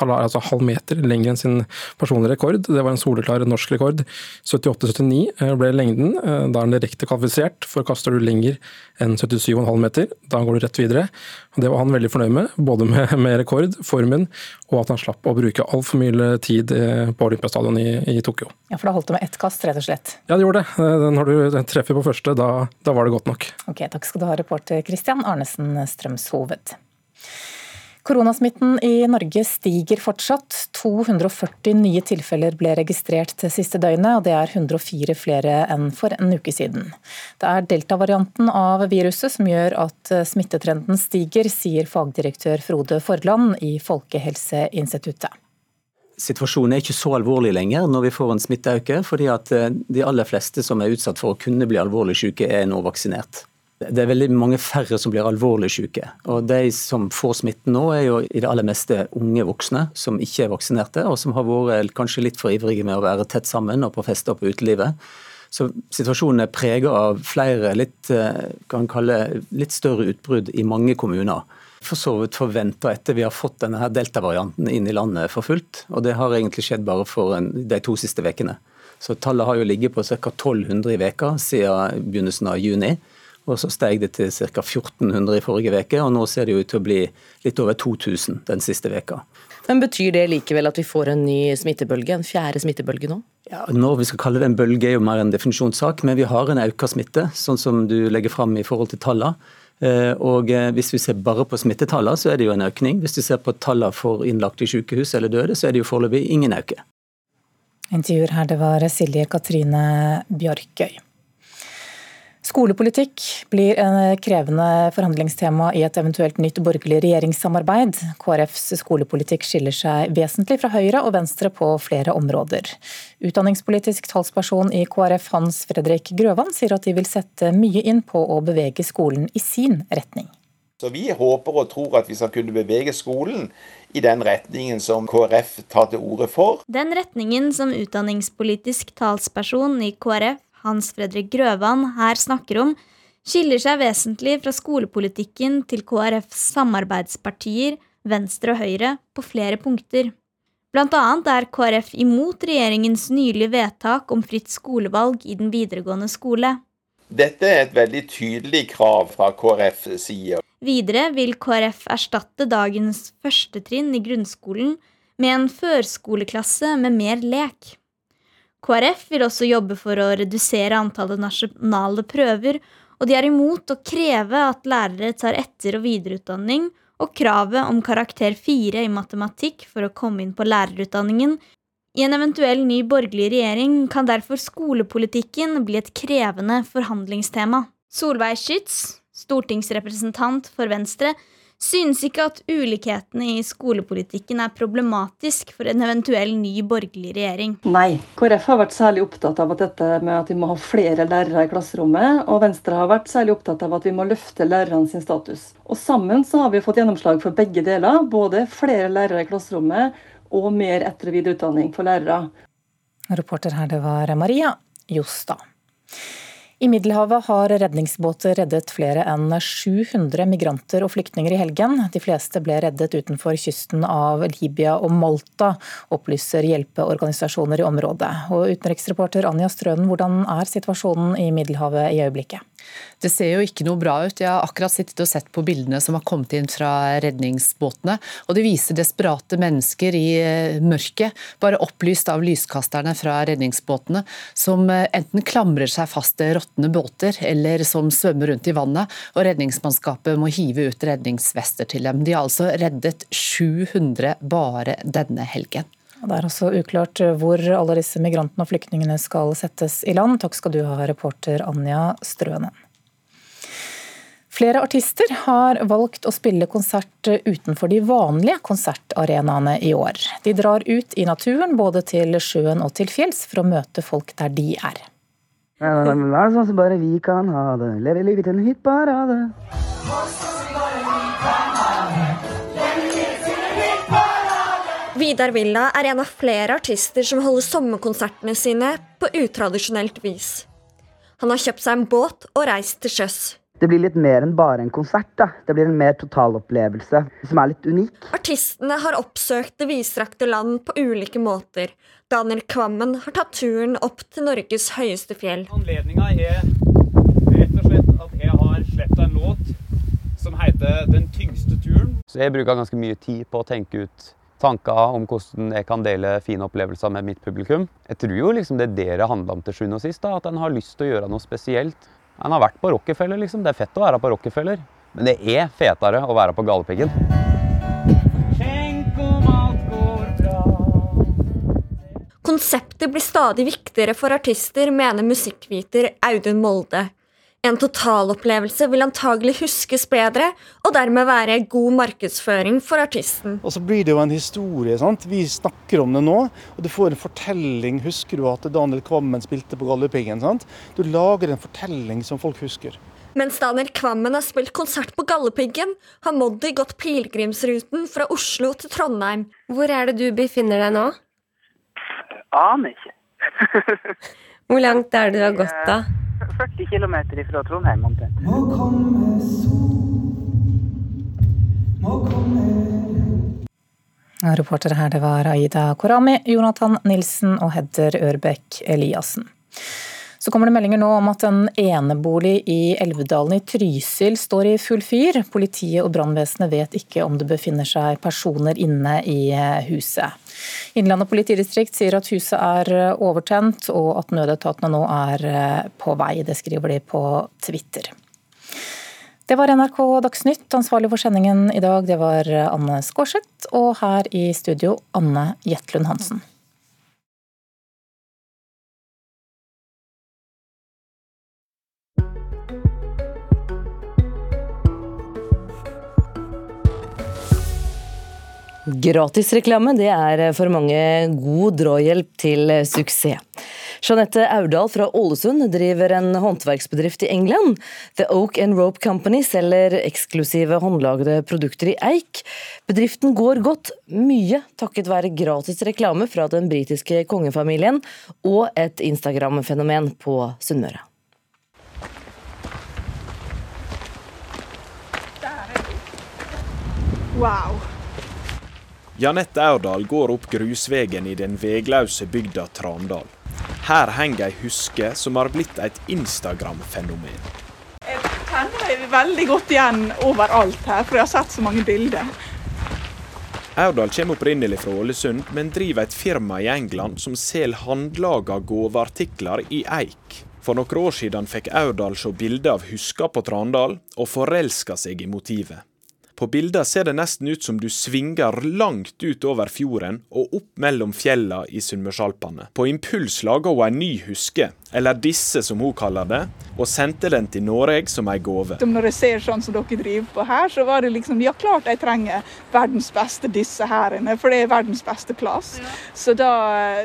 altså halv meter lenger enn sin personlige rekord. Det var en soleklar norsk rekord. 78-79 ble lengden. Da er den direkte kvalifisert, for kaster du lenger enn 77,5 meter, da går du rett videre. Det var han veldig fornøyd med, både med, [laughs] med rekord, formen og at han slapp å bruke altfor mye tid på Olympiastadion i, i Tokyo. Ja, for da holdt det med ett kast, rett og slett? Ja, det gjorde det. Eh, når du treffer på første, da, da var det godt nok. Ok, Takk skal du ha, reporter Christian Arnesen Strømshoved. Koronasmitten i Norge stiger fortsatt. 240 nye tilfeller ble registrert det siste døgnet, og det er 104 flere enn for en uke siden. Det er delta-varianten av viruset som gjør at smittetrenden stiger, sier fagdirektør Frode Forland i Folkehelseinstituttet situasjonen er ikke så alvorlig lenger når vi får en smitteøkning, fordi at eh, de aller fleste som er utsatt for å kunne bli alvorlig syke, er nå vaksinert. Det er veldig mange færre som blir alvorlig syke. Og de som får smitten nå, er jo i det aller meste unge voksne som ikke er vaksinerte, og som har vært kanskje litt for ivrige med å være tett sammen og på fester på utelivet. Så situasjonen er prega av flere litt, eh, kan kalle, litt større utbrudd i mange kommuner for så vidt forventa etter vi har fått denne her delta-varianten inn i landet for fullt. Og det har egentlig skjedd bare for en, de to siste ukene. Så tallet har jo ligget på ca. 1200 i veka siden begynnelsen av juni. Og så steg det til ca. 1400 i forrige uke, og nå ser det ut til å bli litt over 2000 den siste veka. Men Betyr det likevel at vi får en ny smittebølge, en fjerde smittebølge nå? Ja, Når vi skal kalle det en bølge er jo mer en definisjonssak, men vi har en økt smitte, sånn som du legger fram i forhold til tallene. Eh, og eh, Hvis vi ser bare på smittetallene, så er det jo en økning. Hvis du ser på tallene for innlagte i sykehus eller døde, så er det jo foreløpig ingen øke. Intervjuer her, det var Silje Katrine Bjørkøy. Skolepolitikk blir en krevende forhandlingstema i et eventuelt nytt borgerlig regjeringssamarbeid. KrFs skolepolitikk skiller seg vesentlig fra Høyre og Venstre på flere områder. Utdanningspolitisk talsperson i KrF Hans Fredrik Grøvan sier at de vil sette mye inn på å bevege skolen i sin retning. Så Vi håper og tror at vi skal kunne bevege skolen i den retningen som KrF tar til orde for. Den retningen som utdanningspolitisk talsperson i KrF hans Fredrik Grøvan her snakker om, skiller seg vesentlig fra skolepolitikken til KrFs samarbeidspartier Venstre og Høyre på flere punkter. Blant annet er KrF imot regjeringens nylige vedtak om fritt skolevalg i den videregående skole. Dette er et veldig tydelig krav fra KrFs side. Videre vil KrF erstatte dagens førstetrinn i grunnskolen med en førskoleklasse med mer lek. KrF vil også jobbe for å redusere antallet nasjonale prøver, og de er imot å kreve at lærere tar etter- og videreutdanning, og kravet om karakter 4 i matematikk for å komme inn på lærerutdanningen. I en eventuell ny borgerlig regjering kan derfor skolepolitikken bli et krevende forhandlingstema. Solveig Schytz, stortingsrepresentant for Venstre, synes ikke at ulikhetene i skolepolitikken er problematisk for en eventuell ny borgerlig regjering. Nei. KrF har vært særlig opptatt av at dette med at vi må ha flere lærere i klasserommet, og Venstre har vært særlig opptatt av at vi må løfte lærerne sin status. Og sammen så har vi fått gjennomslag for begge deler, både flere lærere i klasserommet og mer etter- og videreutdanning for lærere. Reporter her, det var Maria Jostad. I Middelhavet har redningsbåter reddet flere enn 700 migranter og flyktninger i helgen. De fleste ble reddet utenfor kysten av Libya og Malta, opplyser hjelpeorganisasjoner i området. Og utenriksreporter Anja Strønen, hvordan er situasjonen i Middelhavet i øyeblikket? Det ser jo ikke noe bra ut. Jeg har akkurat sittet og sett på bildene som har kommet inn fra redningsbåtene. og Det viser desperate mennesker i eh, mørket, bare opplyst av lyskasterne fra redningsbåtene, som eh, enten klamrer seg fast til råtne båter, eller som svømmer rundt i vannet. og Redningsmannskapet må hive ut redningsvester til dem. De har altså reddet 700 bare denne helgen. Det er også uklart hvor alle disse migrantene og flyktningene skal settes i land. Takk skal du ha, reporter Anja Strønen. Flere artister har valgt å spille konsert utenfor de vanlige konsertarenaene i år. De drar ut i naturen, både til sjøen og til fjells, for å møte folk der de er. Vær sånn som bare vi kan ha det, leve livet til en hitparade. Vidar Villa er en av flere artister som holder sommerkonsertene sine på utradisjonelt vis. Han har kjøpt seg en båt og reist til sjøs. Det blir litt mer enn bare en konsert. da. Det blir en mer totalopplevelse som er litt unik. Artistene har oppsøkt det vidstrakte land på ulike måter. Daniel Kvammen har tatt turen opp til Norges høyeste fjell. Anledninga er rett og slett at jeg har sluppet en låt som heter 'Den tyngste turen'. Så jeg bruker ganske mye tid på å tenke ut tanker om hvordan jeg kan dele fine opplevelser med mitt publikum. Jeg tror jo liksom det er det det handler om til sjuende og sist, da, at en har lyst til å gjøre noe spesielt. En har vært på Rockefeller, liksom. Det er fett å være på Rockefeller. Men det er fetere å være på Galdhøpiggen. Konseptet blir stadig viktigere for artister, mener musikkviter Audun Molde. En totalopplevelse vil antagelig huskes bedre, og dermed være god markedsføring for artisten. Og så blir det jo en historie. sant? Vi snakker om det nå, og du får en fortelling. Husker du at Daniel Kvammen spilte på Galdhøpiggen? sant? Du lager en fortelling som folk husker. Mens Daniel Kvammen har spilt konsert på Galdhøpiggen, har Moddi gått pilegrimsruten fra Oslo til Trondheim. Hvor er det du befinner deg nå? Aner ikke. Hvor langt er det du har gått, da? 40 km fra Trondheim omtrent. Reportere her det var Aida Korami, Jonathan Nilsen og Hedder Ørbekk Eliassen. Så kommer det meldinger nå om at en enebolig i Elvedalen i Trysil står i full fyr. Politiet og brannvesenet vet ikke om det befinner seg personer inne i huset. Innlandet politidistrikt sier at huset er overtent, og at nødetatene nå er på vei. Det skriver de på Twitter. Det var NRK Dagsnytt. Ansvarlig for sendingen i dag det var Anne Skårseth, og her i studio Anne Jetlund Hansen. Gratisreklame er for mange god drahjelp til suksess. Jeanette Aurdal fra Ålesund driver en håndverksbedrift i England. The Oak and Rope Company selger eksklusive håndlagde produkter i eik. Bedriften går godt, mye takket være gratis reklame fra den britiske kongefamilien og et Instagram-fenomen på Sunnmøre. Wow. Janette Aurdal går opp grusvegen i den vegløse bygda Trandal. Her henger ei huske som har blitt et Instagram-fenomen. Jeg kjenner meg veldig godt igjen overalt her, for jeg har sett så mange bilder. Aurdal kommer opprinnelig fra Ålesund, men driver et firma i England som selger håndlaga gaveartikler i eik. For noen år siden fikk Aurdal se bilder av huska på Trandal, og forelska seg i motivet. På bilder ser det nesten ut som du svinger langt ut over fjorden og opp mellom fjella i Sunnmørsalpene. På impuls laga hun en ny huske, eller disse som hun kaller det, og sendte den til Norge som ei gave. Når jeg ser sånn som dere driver på her, så var det liksom Ja, klart jeg trenger verdens beste disse her inne, for det er verdens beste plass. Ja. Så da,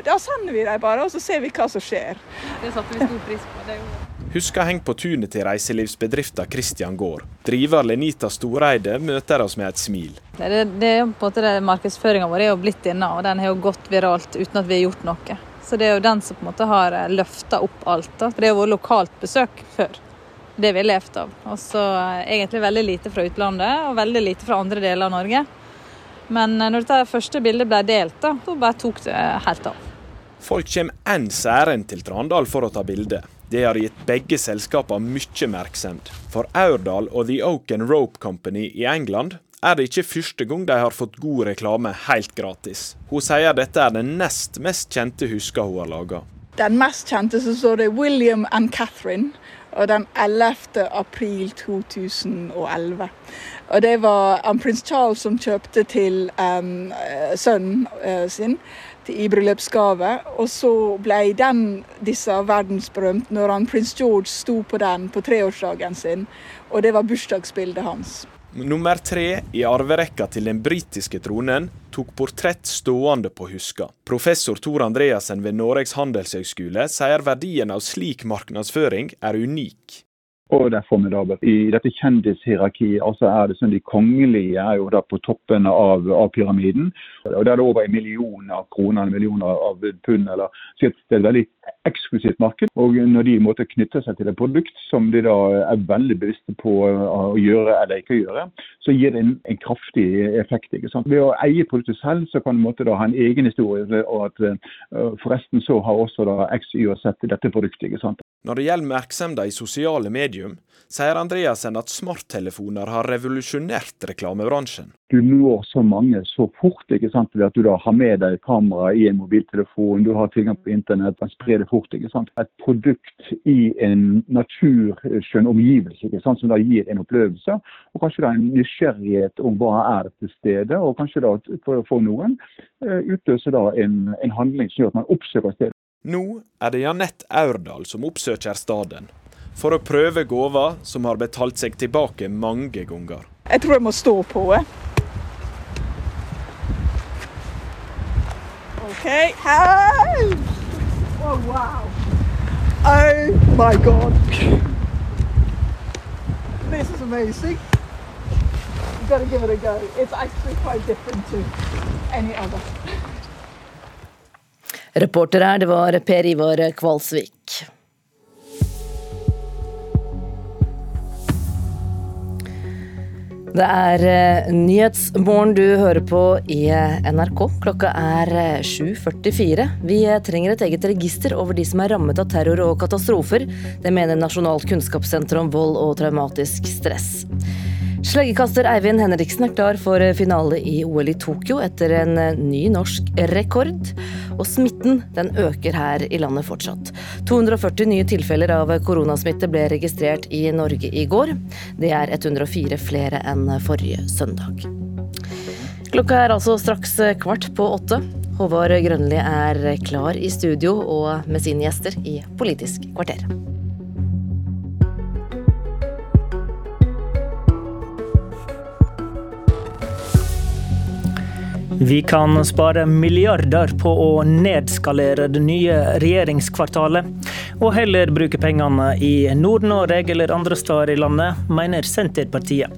da, sender vi dem bare, og så ser vi hva som skjer. Det satte vi stor pris på. det jo Husker heng på tunet til reiselivsbedriften Christian Gård. Driver Lenita Storeide møter oss med et smil. Det, det, det er på en måte Markedsføringa vår er jo blitt inne, og den har jo gått viralt uten at vi har gjort noe. Så det er jo den som på en måte har eh, løfta opp alt. da. For Det har vært lokalt besøk før. Det vi har levd av. Og så eh, egentlig veldig lite fra utlandet, og veldig lite fra andre deler av Norge. Men eh, når dette første bildet ble delt, da, så bare tok det helt av. Folk kommer enn særen til Trandal for å ta bilde. Det har gitt begge selskapene mye oppmerksomhet. For Aurdal og The Oak Rope Company i England er det ikke første gang de har fått god reklame helt gratis. Hun sier dette er den nest mest kjente huska hun har laga. Den mest kjente så står det William and Catherine. Og den 11. april 2011. Og det var um, prins Charles som kjøpte til um, sønnen uh, sin i bryllupsgave. Og så ble den disse verdensberømt når han, prins George sto på den på treårsdagen sin. Og det var bursdagsbildet hans. Nummer tre i arverekka til den britiske tronen tok portrett stående på huska. Professor Tor Andreassen ved Norges handelshøgskole sier verdien av slik markedsføring er unik. Og det er formidabelt. I dette kjendishierarkiet altså er det sånn de kongelige er jo da på toppen av, av pyramiden. Og Der er det over en million av kroner, en million av pund. eller så Det er et veldig eksklusivt marked. Og når de måtte knytte seg til et produkt som de da er veldig bevisste på å gjøre eller ikke gjøre, så gir det en, en kraftig effekt. ikke sant? Ved å eie produktet selv, så kan du måtte da ha en egen historie. Og at uh, forresten så har også da X, Y og Z dette produktet. ikke sant? Når det gjelder merksemda i sosiale medium, sier Andreassen at smarttelefoner har revolusjonert reklamebransjen. Du når så mange så fort ikke sant, ved at du da har med deg kamera i en mobiltelefon, du har tilgang på internett, man sprer det fort. ikke sant. Et produkt i en naturskjønn omgivelse ikke sant, som da gir en opplevelse, og kanskje da en nysgjerrighet om hva er til stede, og kanskje da for, noen eh, utløser da en, en handling som gjør at man oppsøker stedet. Nå er det Janett Aurdal som oppsøker staden, for å prøve gåva som har betalt seg tilbake mange ganger. Jeg tror jeg må stå på. OK. Hei! Oh, wow. Oh my God. This is amazing. You gotta give it a go. It's actually quite different to any other. Reporter her, det var Per Ivar Kvalsvik. Det er uh, Nyhetsmorgen du hører på i eh, NRK. Klokka er 7.44. Eh, Vi trenger et eget register over de som er rammet av terror og katastrofer. Det mener Nasjonalt kunnskapssenter om vold og traumatisk stress. Sleggekaster Eivind Henriksen er klar for finale i OL i Tokyo etter en ny norsk rekord. Og smitten den øker her i landet fortsatt. 240 nye tilfeller av koronasmitte ble registrert i Norge i går. Det er 104 flere enn forrige søndag. Klokka er altså straks kvart på åtte. Håvard Grønli er klar i studio og med sine gjester i Politisk kvarter. Vi kan spare milliarder på å nedskalere det nye regjeringskvartalet, og heller bruke pengene i Nord-Norge eller andre steder i landet, mener Senterpartiet.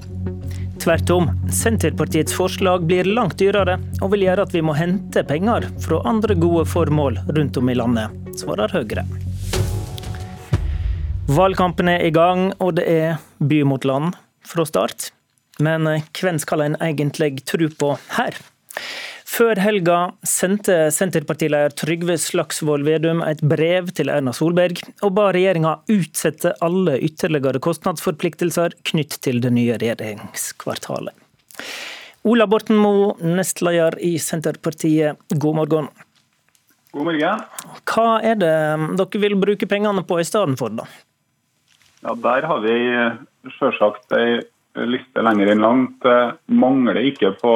Tvert om, Senterpartiets forslag blir langt dyrere, og vil gjøre at vi må hente penger fra andre gode formål rundt om i landet, svarer Høyre. Valgkampen er i gang, og det er by mot land fra start. Men hvem skal en egentlig tro på her? Før helga sendte Senterpartileder Trygve Slagsvold Vedum et brev til Erna Solberg, og ba regjeringa utsette alle ytterligere kostnadsforpliktelser knytt til det nye regjeringskvartalet. Ola Borten Moe, nestleder i Senterpartiet, god morgen. God morgen. Hva er det dere vil bruke pengene på i stedet for, da? Ja, Der har vi selvsagt ei liste lenger enn langt. Det mangler ikke på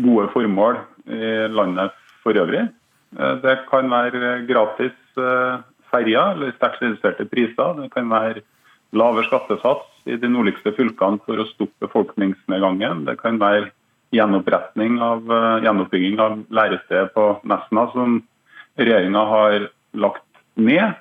gode formål i landet for øvrig. Eh, det kan være gratis eh, ferjer eller sterkt reduserte priser. Det kan være lavere skattesats i de nordligste fylkene for å stoppe befolkningsnedgangen. Det kan være av, eh, gjenoppbygging av lærestedet på Nesna, som regjeringa har lagt ned.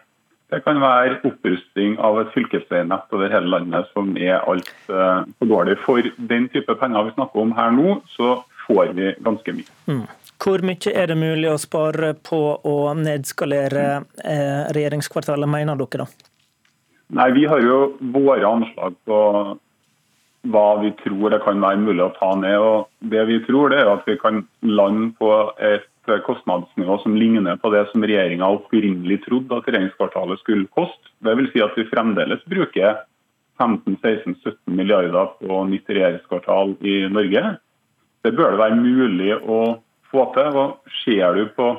Det kan være opprusting av et fylkesveinett over hele landet som er altfor dårlig. For den type penger vi snakker om her nå, så får vi ganske mye. Mm. Hvor mye er det mulig å spare på å nedskalere eh, regjeringskvartalet, mener dere da? Nei, Vi har jo våre anslag på hva vi tror det kan være mulig å ta ned. og Det vi tror det er at vi kan lande på et kostnadsnivå som ligner på det som regjeringa opprinnelig trodde at regjeringskvartalet skulle koste. Det vil si at vi fremdeles bruker 15-16-17 milliarder på nytt regjeringskvartal i Norge. Det bør det være mulig å få til. Hva ser du på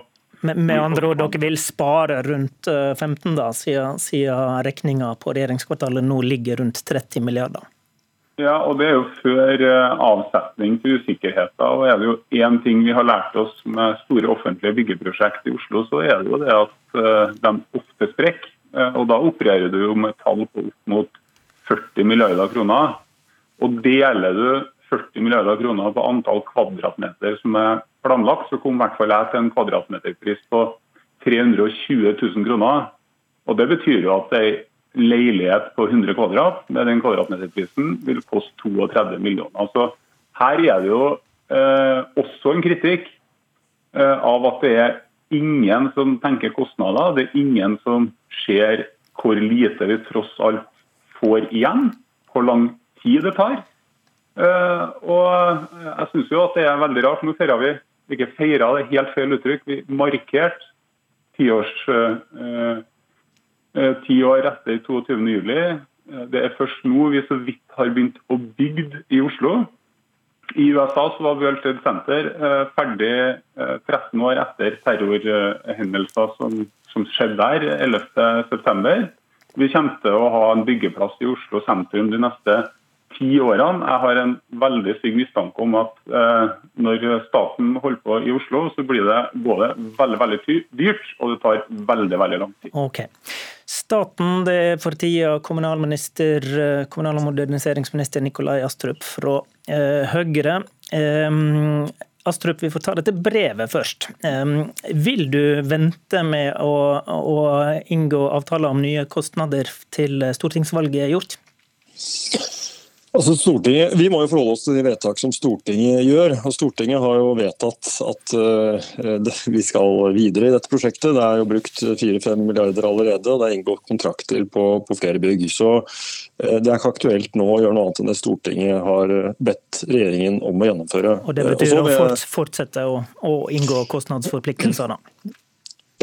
med, med andre ord, dere vil spare rundt 15, eh, da, siden, siden regninga på regjeringskvartalet nå ligger rundt 30 milliarder? Ja, og det er jo før eh, avsetning til usikkerheter. og Er det jo én ting vi har lært oss med store offentlige byggeprosjekt i Oslo, så er det jo det at eh, de ofte sprekker. Og da opererer du jo med tall på opp mot 40 milliarder kroner. Og deler du 40 milliarder kroner på antall kvadratmeter som er planlagt, så kom i hvert fall jeg til en kvadratmeterpris på 320 000 kroner. Og Det betyr jo at ei leilighet på 100 kvadrat med den kvadratmeterprisen vil koste 32 millioner. Så her er det jo eh, også en kritikk eh, av at det er ingen som tenker kostnader. Det er ingen som ser hvor lite vi tross alt får igjen, hvor lang tid det tar. Eh, og jeg syns jo at det er veldig rart. Nå feirer vi ikke feira, det er helt feil uttrykk. Vi markerte tiårs eh, Eh, ti år etter 22.07. Eh, det er først nå vi så vidt har begynt å bygge i Oslo. I USA så var World Trade Center ferdig 13 år etter terrorhendelser som, som skjedde der 11.9. Vi kommer til å ha en byggeplass i Oslo sentrum de neste ti årene. Jeg har en veldig stygg mistanke om at eh, når staten holder på i Oslo, så blir det både veldig veldig dyrt, og det tar veldig veldig lang tid. Okay. Staten, det er for tida kommunalminister, eh, kommunal- og moderniseringsminister Nikolai Astrup fra eh, Høyre. Eh, Astrup, vi får ta dette brevet først. Vil du vente med å, å inngå avtaler om nye kostnader til stortingsvalget er gjort? Altså Stortinget, Vi må jo forholde oss til de vedtak som Stortinget gjør. og Stortinget har jo vedtatt at uh, vi skal videre i dette prosjektet. Det er jo brukt 4-5 milliarder allerede, og det er inngått kontrakter på, på flere bygg. Så uh, Det er ikke aktuelt nå å gjøre noe annet enn det Stortinget har bedt regjeringen om å gjennomføre. Og Det betyr uh, å fortsette å, å inngå kostnadsforpliktelser? da?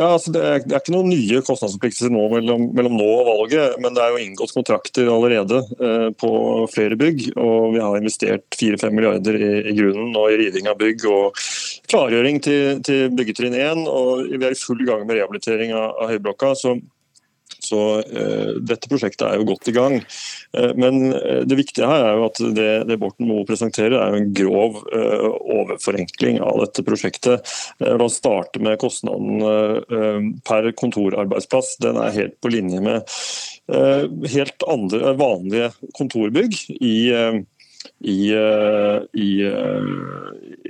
Ja, altså det, er, det, er, ikke noen nye kostnadsforpliktelser nå mellom, mellom, nå og valget, men det er jo inngått kontrakter allerede eh, på flere bygg. og Vi har investert 4-5 milliarder i, i, grunnen og i riving av bygg og klargjøring til, til byggetrinn 1. og Vi er i full gang med rehabilitering av, av Høyblokka. så så uh, Dette prosjektet er jo godt i gang. Uh, men uh, det viktige her er jo at det, det Borten Moe presenterer, er jo en grov overforenkling av dette prosjektet. La oss starte med kostnaden per kontorarbeidsplass. Den er helt på linje med helt andre, vanlige kontorbygg i i, eh, i, eh,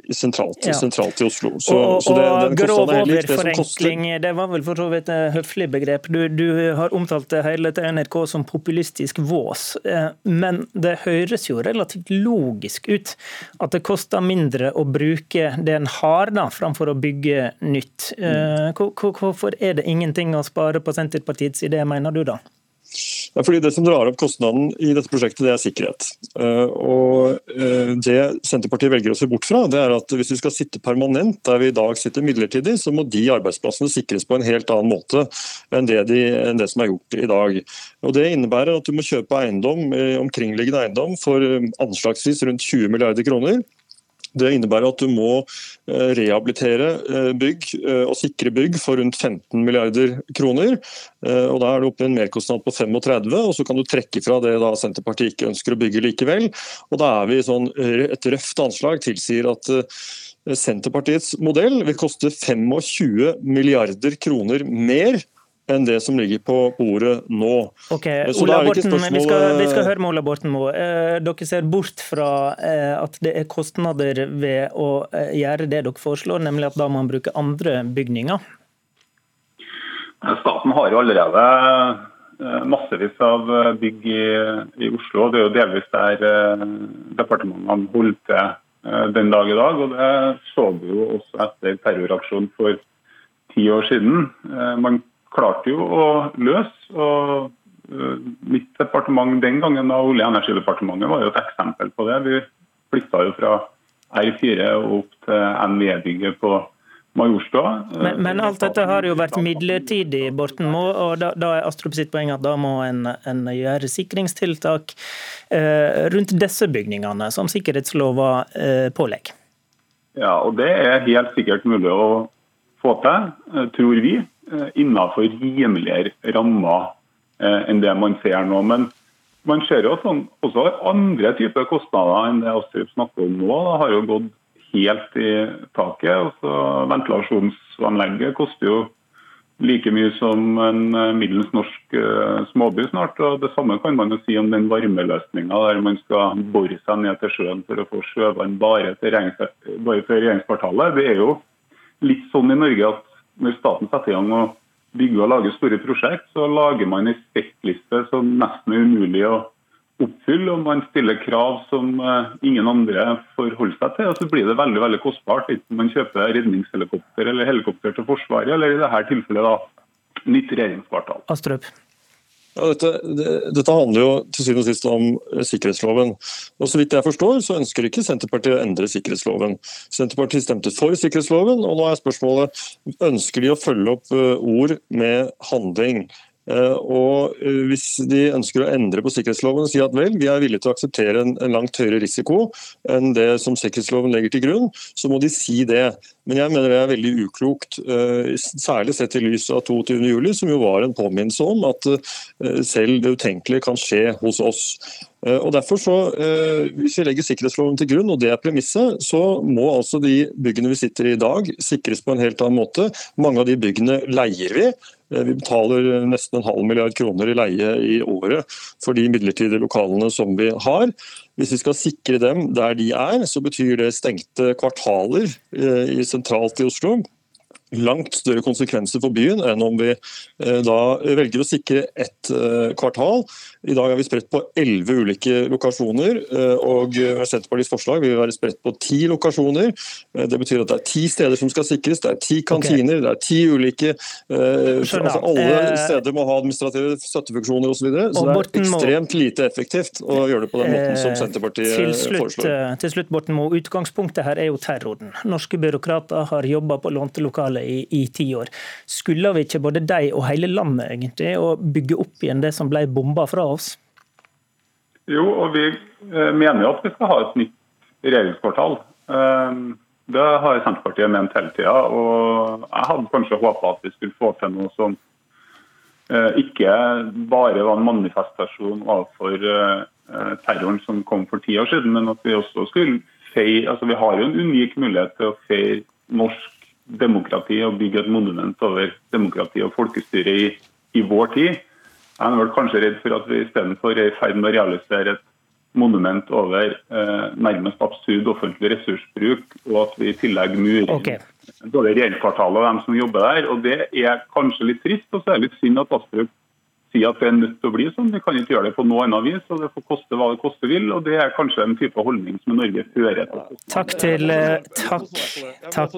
i sentralt, ja. sentralt, i Oslo. Så, og, så det, og grov overforenkling, det, det, var vel for så vidt et høflig begrep. Du, du har omtalt det hele til NRK som populistisk vås, eh, men det høres jo relativt logisk ut at det koster mindre å bruke det en har, da, framfor å bygge nytt. Mm. Hvorfor er det ingenting å spare på Senterpartiets idé, mener du da? Det er fordi Det som drar opp kostnaden i dette prosjektet, det er sikkerhet. Eh, Og eh, Det Senterpartiet velger å se bort fra, det er at hvis vi skal sitte permanent der vi i dag sitter midlertidig, så må de arbeidsplassene sikres på en helt annen måte enn det, de, enn det som er gjort i dag. Og Det innebærer at du må kjøpe eiendom, eh, omkringliggende eiendom for anslagsvis rundt 20 milliarder kroner. Det innebærer at du må eh, rehabilitere eh, bygg eh, og sikre bygg for rundt 15 milliarder kroner. Og Da er det oppe i en merkostnad på 35, og så kan du trekke fra det da Senterpartiet ikke ønsker å bygge likevel. Og da er vi sånn, Et røft anslag tilsier at Senterpartiets modell vil koste 25 milliarder kroner mer enn det som ligger på bordet nå. Ok, Ola Borten, vi, skal, vi, skal, høre med Ola Borten Moe. Eh, dere ser bort fra eh, at det er kostnader ved å eh, gjøre det dere foreslår, nemlig at da må man bruke andre bygninger? Staten har jo allerede massevis av bygg i, i Oslo. Det er jo delvis der departementene holdt til den dag i dag. og Det så vi jo også etter terroraksjonen for ti år siden. Man klarte jo å løse. og Mitt departement den gangen, da Olje- og energidepartementet, var jo et eksempel på det. Vi flytta jo fra R4 og opp til NVE-bygget på Majorstua. Men, men, alt dette har jo vært midlertidig, Borten Moe. og da, da, er Astrup sitt poeng at da må en, en gjøre sikringstiltak eh, rundt disse bygningene, som sikkerhetslova eh, pålegger. Ja, og det er helt sikkert mulig å få til, eh, tror vi, eh, innenfor rimeligere rammer eh, enn det man ser nå. Men man ser jo også andre typer kostnader enn det Astrup snakker om nå, Det har jo gått helt i taket. Altså, ventilasjonsanlegget koster jo like mye som en eh, middels norsk småby snart. og Det samme kan man jo si om den varmeløsninga der man skal bore seg ned til sjøen for å få sjøvann bare til regjeringskvartalet. Det er jo litt sånn i Norge at når staten setter i gang og bygge og lage store prosjekt, så lager man en spektliste som nesten er umulig å oppfylle. og Man stiller krav som eh, ingen andre forholder seg til. og Så blir det veldig veldig kostbart, enten man kjøper redningshelikopter eller helikopter til Forsvaret, eller i dette tilfellet da, nytt regjeringskvartal. Astrup. Ja, dette, det, dette, handler jo til syvende og sist om eh, sikkerhetsloven. Og Så vidt jeg forstår, så ønsker ikke Senterpartiet å endre sikkerhetsloven. Senterpartiet stemte for sikkerhetsloven, og nå er spørsmålet ønsker de å følge opp eh, ord med handling. Eh, og eh, Hvis de ønsker å endre på sikkerhetsloven og si at vel, vi er villige til å akseptere en, langt høyere risiko enn det som sikkerhetsloven legger til grunn, så må de si det. Men jeg mener det er veldig uklokt, eh, særlig sett i lys av 22.07, som jo var en påminnelse om at selv det utenkelige kan skje hos oss. Og derfor så, Hvis vi legger sikkerhetsloven til grunn, og det er premisset, så må altså de byggene vi sitter i i dag sikres på en helt annen måte. Mange av de byggene leier vi. Eh, vi betaler nesten en halv milliard kroner i leie i året for de midlertidige lokalene som vi har. Hvis vi skal sikre dem der de er, så betyr det stengte kvartaler eh, sentralt i Oslo langt større konsekvenser for byen enn om vi eh, da velger å sikre ett kvartal. I dag er vi spredt på elleve ulike lokasjoner, eh, og Senterpartiets forslag vil være spredt på ti lokasjoner. Eh, det betyr at det er ti steder som skal sikres, det er ti kantiner, okay. det er ti ulike eh, altså Alle steder må ha administrative støttefunksjoner osv. Så, videre, så det er ekstremt lite effektivt å gjøre det på den måten som Senterpartiet til slutt, foreslår. Til slutt, Borten Moe, Utgangspunktet her er jo terroren. Norske byråkrater har jobba på lånte lokaler i, i ti år. Skulle vi ikke både de og hele landet egentlig å bygge opp igjen det som ble bomba fra oss? Jo, og vi eh, mener jo at vi skal ha et nytt regjeringskvartal. Eh, det har Senterpartiet ment hele tida. Og jeg hadde kanskje håpa at vi skulle få til noe som eh, ikke bare var en manifestasjon overfor terroren som kom for ti år siden, men at vi også skulle feire altså Vi har jo en unik mulighet til å feire norsk demokrati og bygge et monument over demokrati og folkestyre i, i vår tid. Jeg er vel kanskje redd for at vi istedenfor er i ferd med å realisere et monument over eh, nærmest absurd offentlig ressursbruk, og at vi i tillegg murer okay. både regjeringskvartalet og dem som jobber der. og Det er kanskje litt trist, og så er det litt synd at Astrup si at det er nødt til å bli sånn. Vi kan ikke gjøre det på noe annet vis. og Det får koste hva det koste vil. og Det er kanskje en type holdning som Norge fører til. Takk til eh, Takk. takk.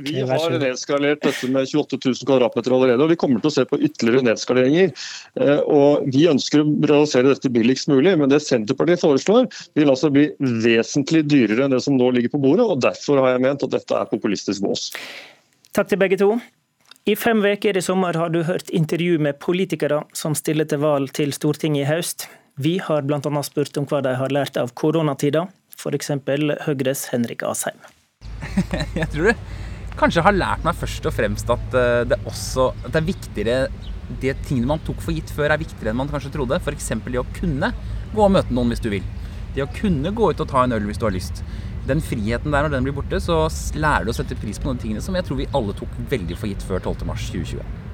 [laughs] Vi har nedskalert dette med 28 000 kvadratmeter allerede, og vi kommer til å se på ytterligere nedskaleringer. Eh, og Vi ønsker å realisere dette billigst mulig, men det Senterpartiet foreslår, vil altså bli vesentlig dyrere enn det som nå ligger på bordet. og Derfor har jeg ment at dette er populistisk vås. Takk til begge to. I fem uker i sommer har du hørt intervju med politikere som stiller til valg til Stortinget i høst. Vi har bl.a. spurt om hva de har lært av koronatida, f.eks. Høyres Henrik Asheim. [laughs] Jeg tror det kanskje har lært meg først og fremst at eh, det også at det er viktigere De tingene man tok for gitt før, er viktigere enn man kanskje trodde. F.eks. det å kunne gå og møte noen hvis du vil. Det å kunne gå ut og ta en øl hvis du har lyst den friheten der, når den blir borte, så lærer du å sette pris på noen tingene som jeg tror vi alle tok veldig for gitt før 12.3.2020.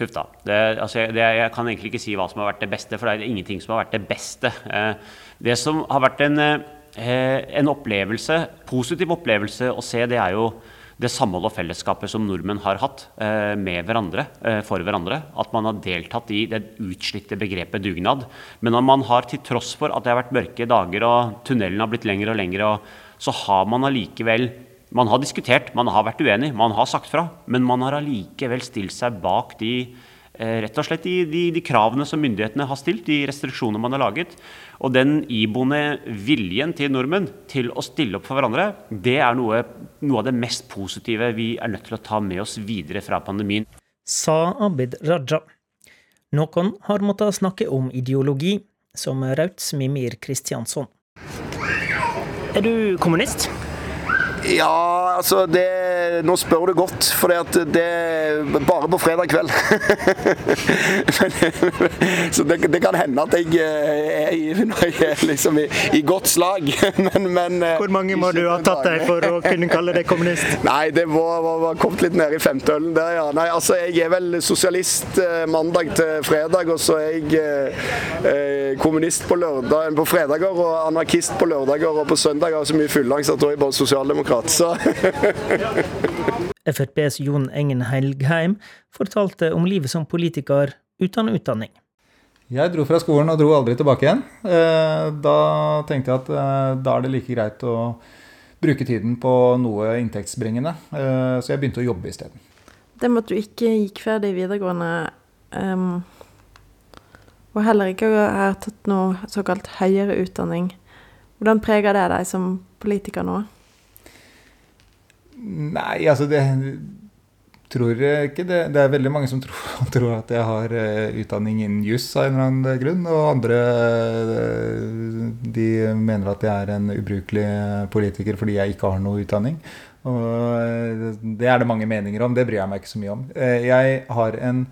Huff da. Det, altså, det, jeg kan egentlig ikke si hva som har vært det beste, for det er ingenting som har vært det beste. Eh, det som har vært en, eh, en opplevelse, positiv opplevelse å se, det er jo det samhold og fellesskapet som nordmenn har hatt eh, med hverandre, for hverandre. At man har deltatt i det utslitte begrepet dugnad. Men når man har, til tross for at det har vært mørke dager og tunnelen har blitt lengre og lengre, og så har man allikevel man har diskutert, man har vært uenig, man har sagt fra. Men man har allikevel stilt seg bak de, eh, rett og slett de, de, de, kravene som myndighetene har stilt, de restriksjonene man har laget. Og den iboende viljen til nordmenn til å stille opp for hverandre, det er noe, noe av det mest positive vi er nødt til å ta med oss videre fra pandemien. Sa Abid Raja. Noen har måttet snakke om ideologi, som Rauts Mimir Kristiansson. Er du kommunist? Ja, altså det, Nå spør du godt, for det er bare på fredag kveld. [laughs] så det, det, kan hende at jeg eh, er liksom i, i godt slag. [laughs] men, men, eh, Hvor mange må du ha tatt deg for å kunne kalle deg kommunist? [laughs] Nei, det var, var, var kommet litt ned i femteølen der, ja. Nei, altså Jeg er vel sosialist eh, mandag til fredag, og så er jeg eh, kommunist på, lørdag, på fredager og anarkist på lørdager, og på søndager så mye fullangst så da er jeg bare sosialdemokrat så FrPs Jon Engen Helgheim fortalte om livet som politiker uten utdanning. Jeg dro fra skolen og dro aldri tilbake igjen. Eh, da tenkte jeg at eh, da er det like greit å bruke tiden på noe inntektsbringende. Eh, så jeg begynte å jobbe isteden. Det med at du ikke gikk ferdig videregående, um, og heller ikke har tatt noe såkalt høyere utdanning, hvordan preger det deg som politiker nå? Nei, altså det tror jeg ikke. Det, det er veldig mange som tror, [laughs] tror at jeg har uh, utdanning innen juss av en eller annen grunn. Og andre uh, de mener at jeg er en ubrukelig politiker fordi jeg ikke har noe utdanning. Og det er det mange meninger om. Det bryr jeg meg ikke så mye om. jeg har en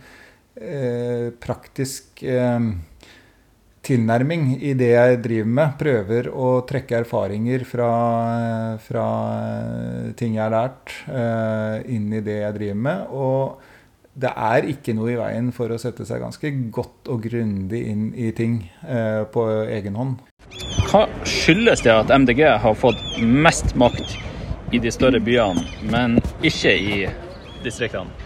praktisk tilnærming i det jeg driver med. Prøver å trekke erfaringer fra, fra ting jeg har lært, uh, inn i det jeg driver med. Og det er ikke noe i veien for å sette seg ganske godt og grundig inn i ting uh, på egen hånd. Hva skyldes det at MDG har fått mest makt i de større byene, men ikke i distriktene?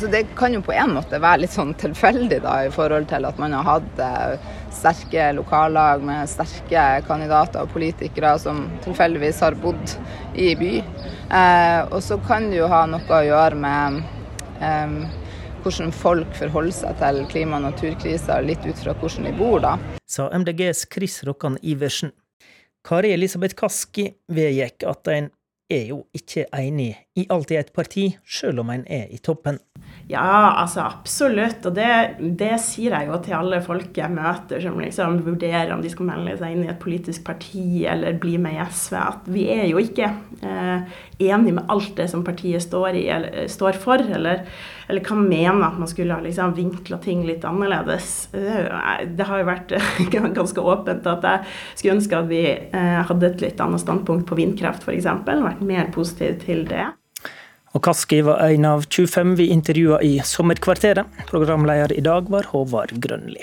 Så det kan jo på en måte være litt sånn tilfeldig da, i forhold til at man har hatt eh, sterke lokallag med sterke kandidater og politikere som tilfeldigvis har bodd i by. Eh, og så kan det jo ha noe å gjøre med eh, hvordan folk forholder seg til klima- og naturkrisa, litt ut fra hvordan de bor, da. Sa MDGs Chris Rokkan Iversen. Kari Elisabeth Kaski vedgikk at en er jo ikke enig i alt i et parti, selv om en er i toppen. Ja, altså absolutt. Og det, det, sier jeg jo til alle folk jeg møter som liksom vurderer om de skal melde seg inn i et politisk parti eller bli med i SV, at vi er jo ikke eh, enig med alt det som partiet står, i, eller, står for, eller, eller kan mene at man skulle ha liksom vinkla ting litt annerledes. Det har jo vært [laughs] ganske åpent at jeg skulle ønske at vi eh, hadde et litt annet standpunkt på vindkraft f.eks. Vært mer positiv til det. Og Kaski var en av 25 vi intervjua i Sommerkvarteret. Programleder i dag var Håvard Grønli.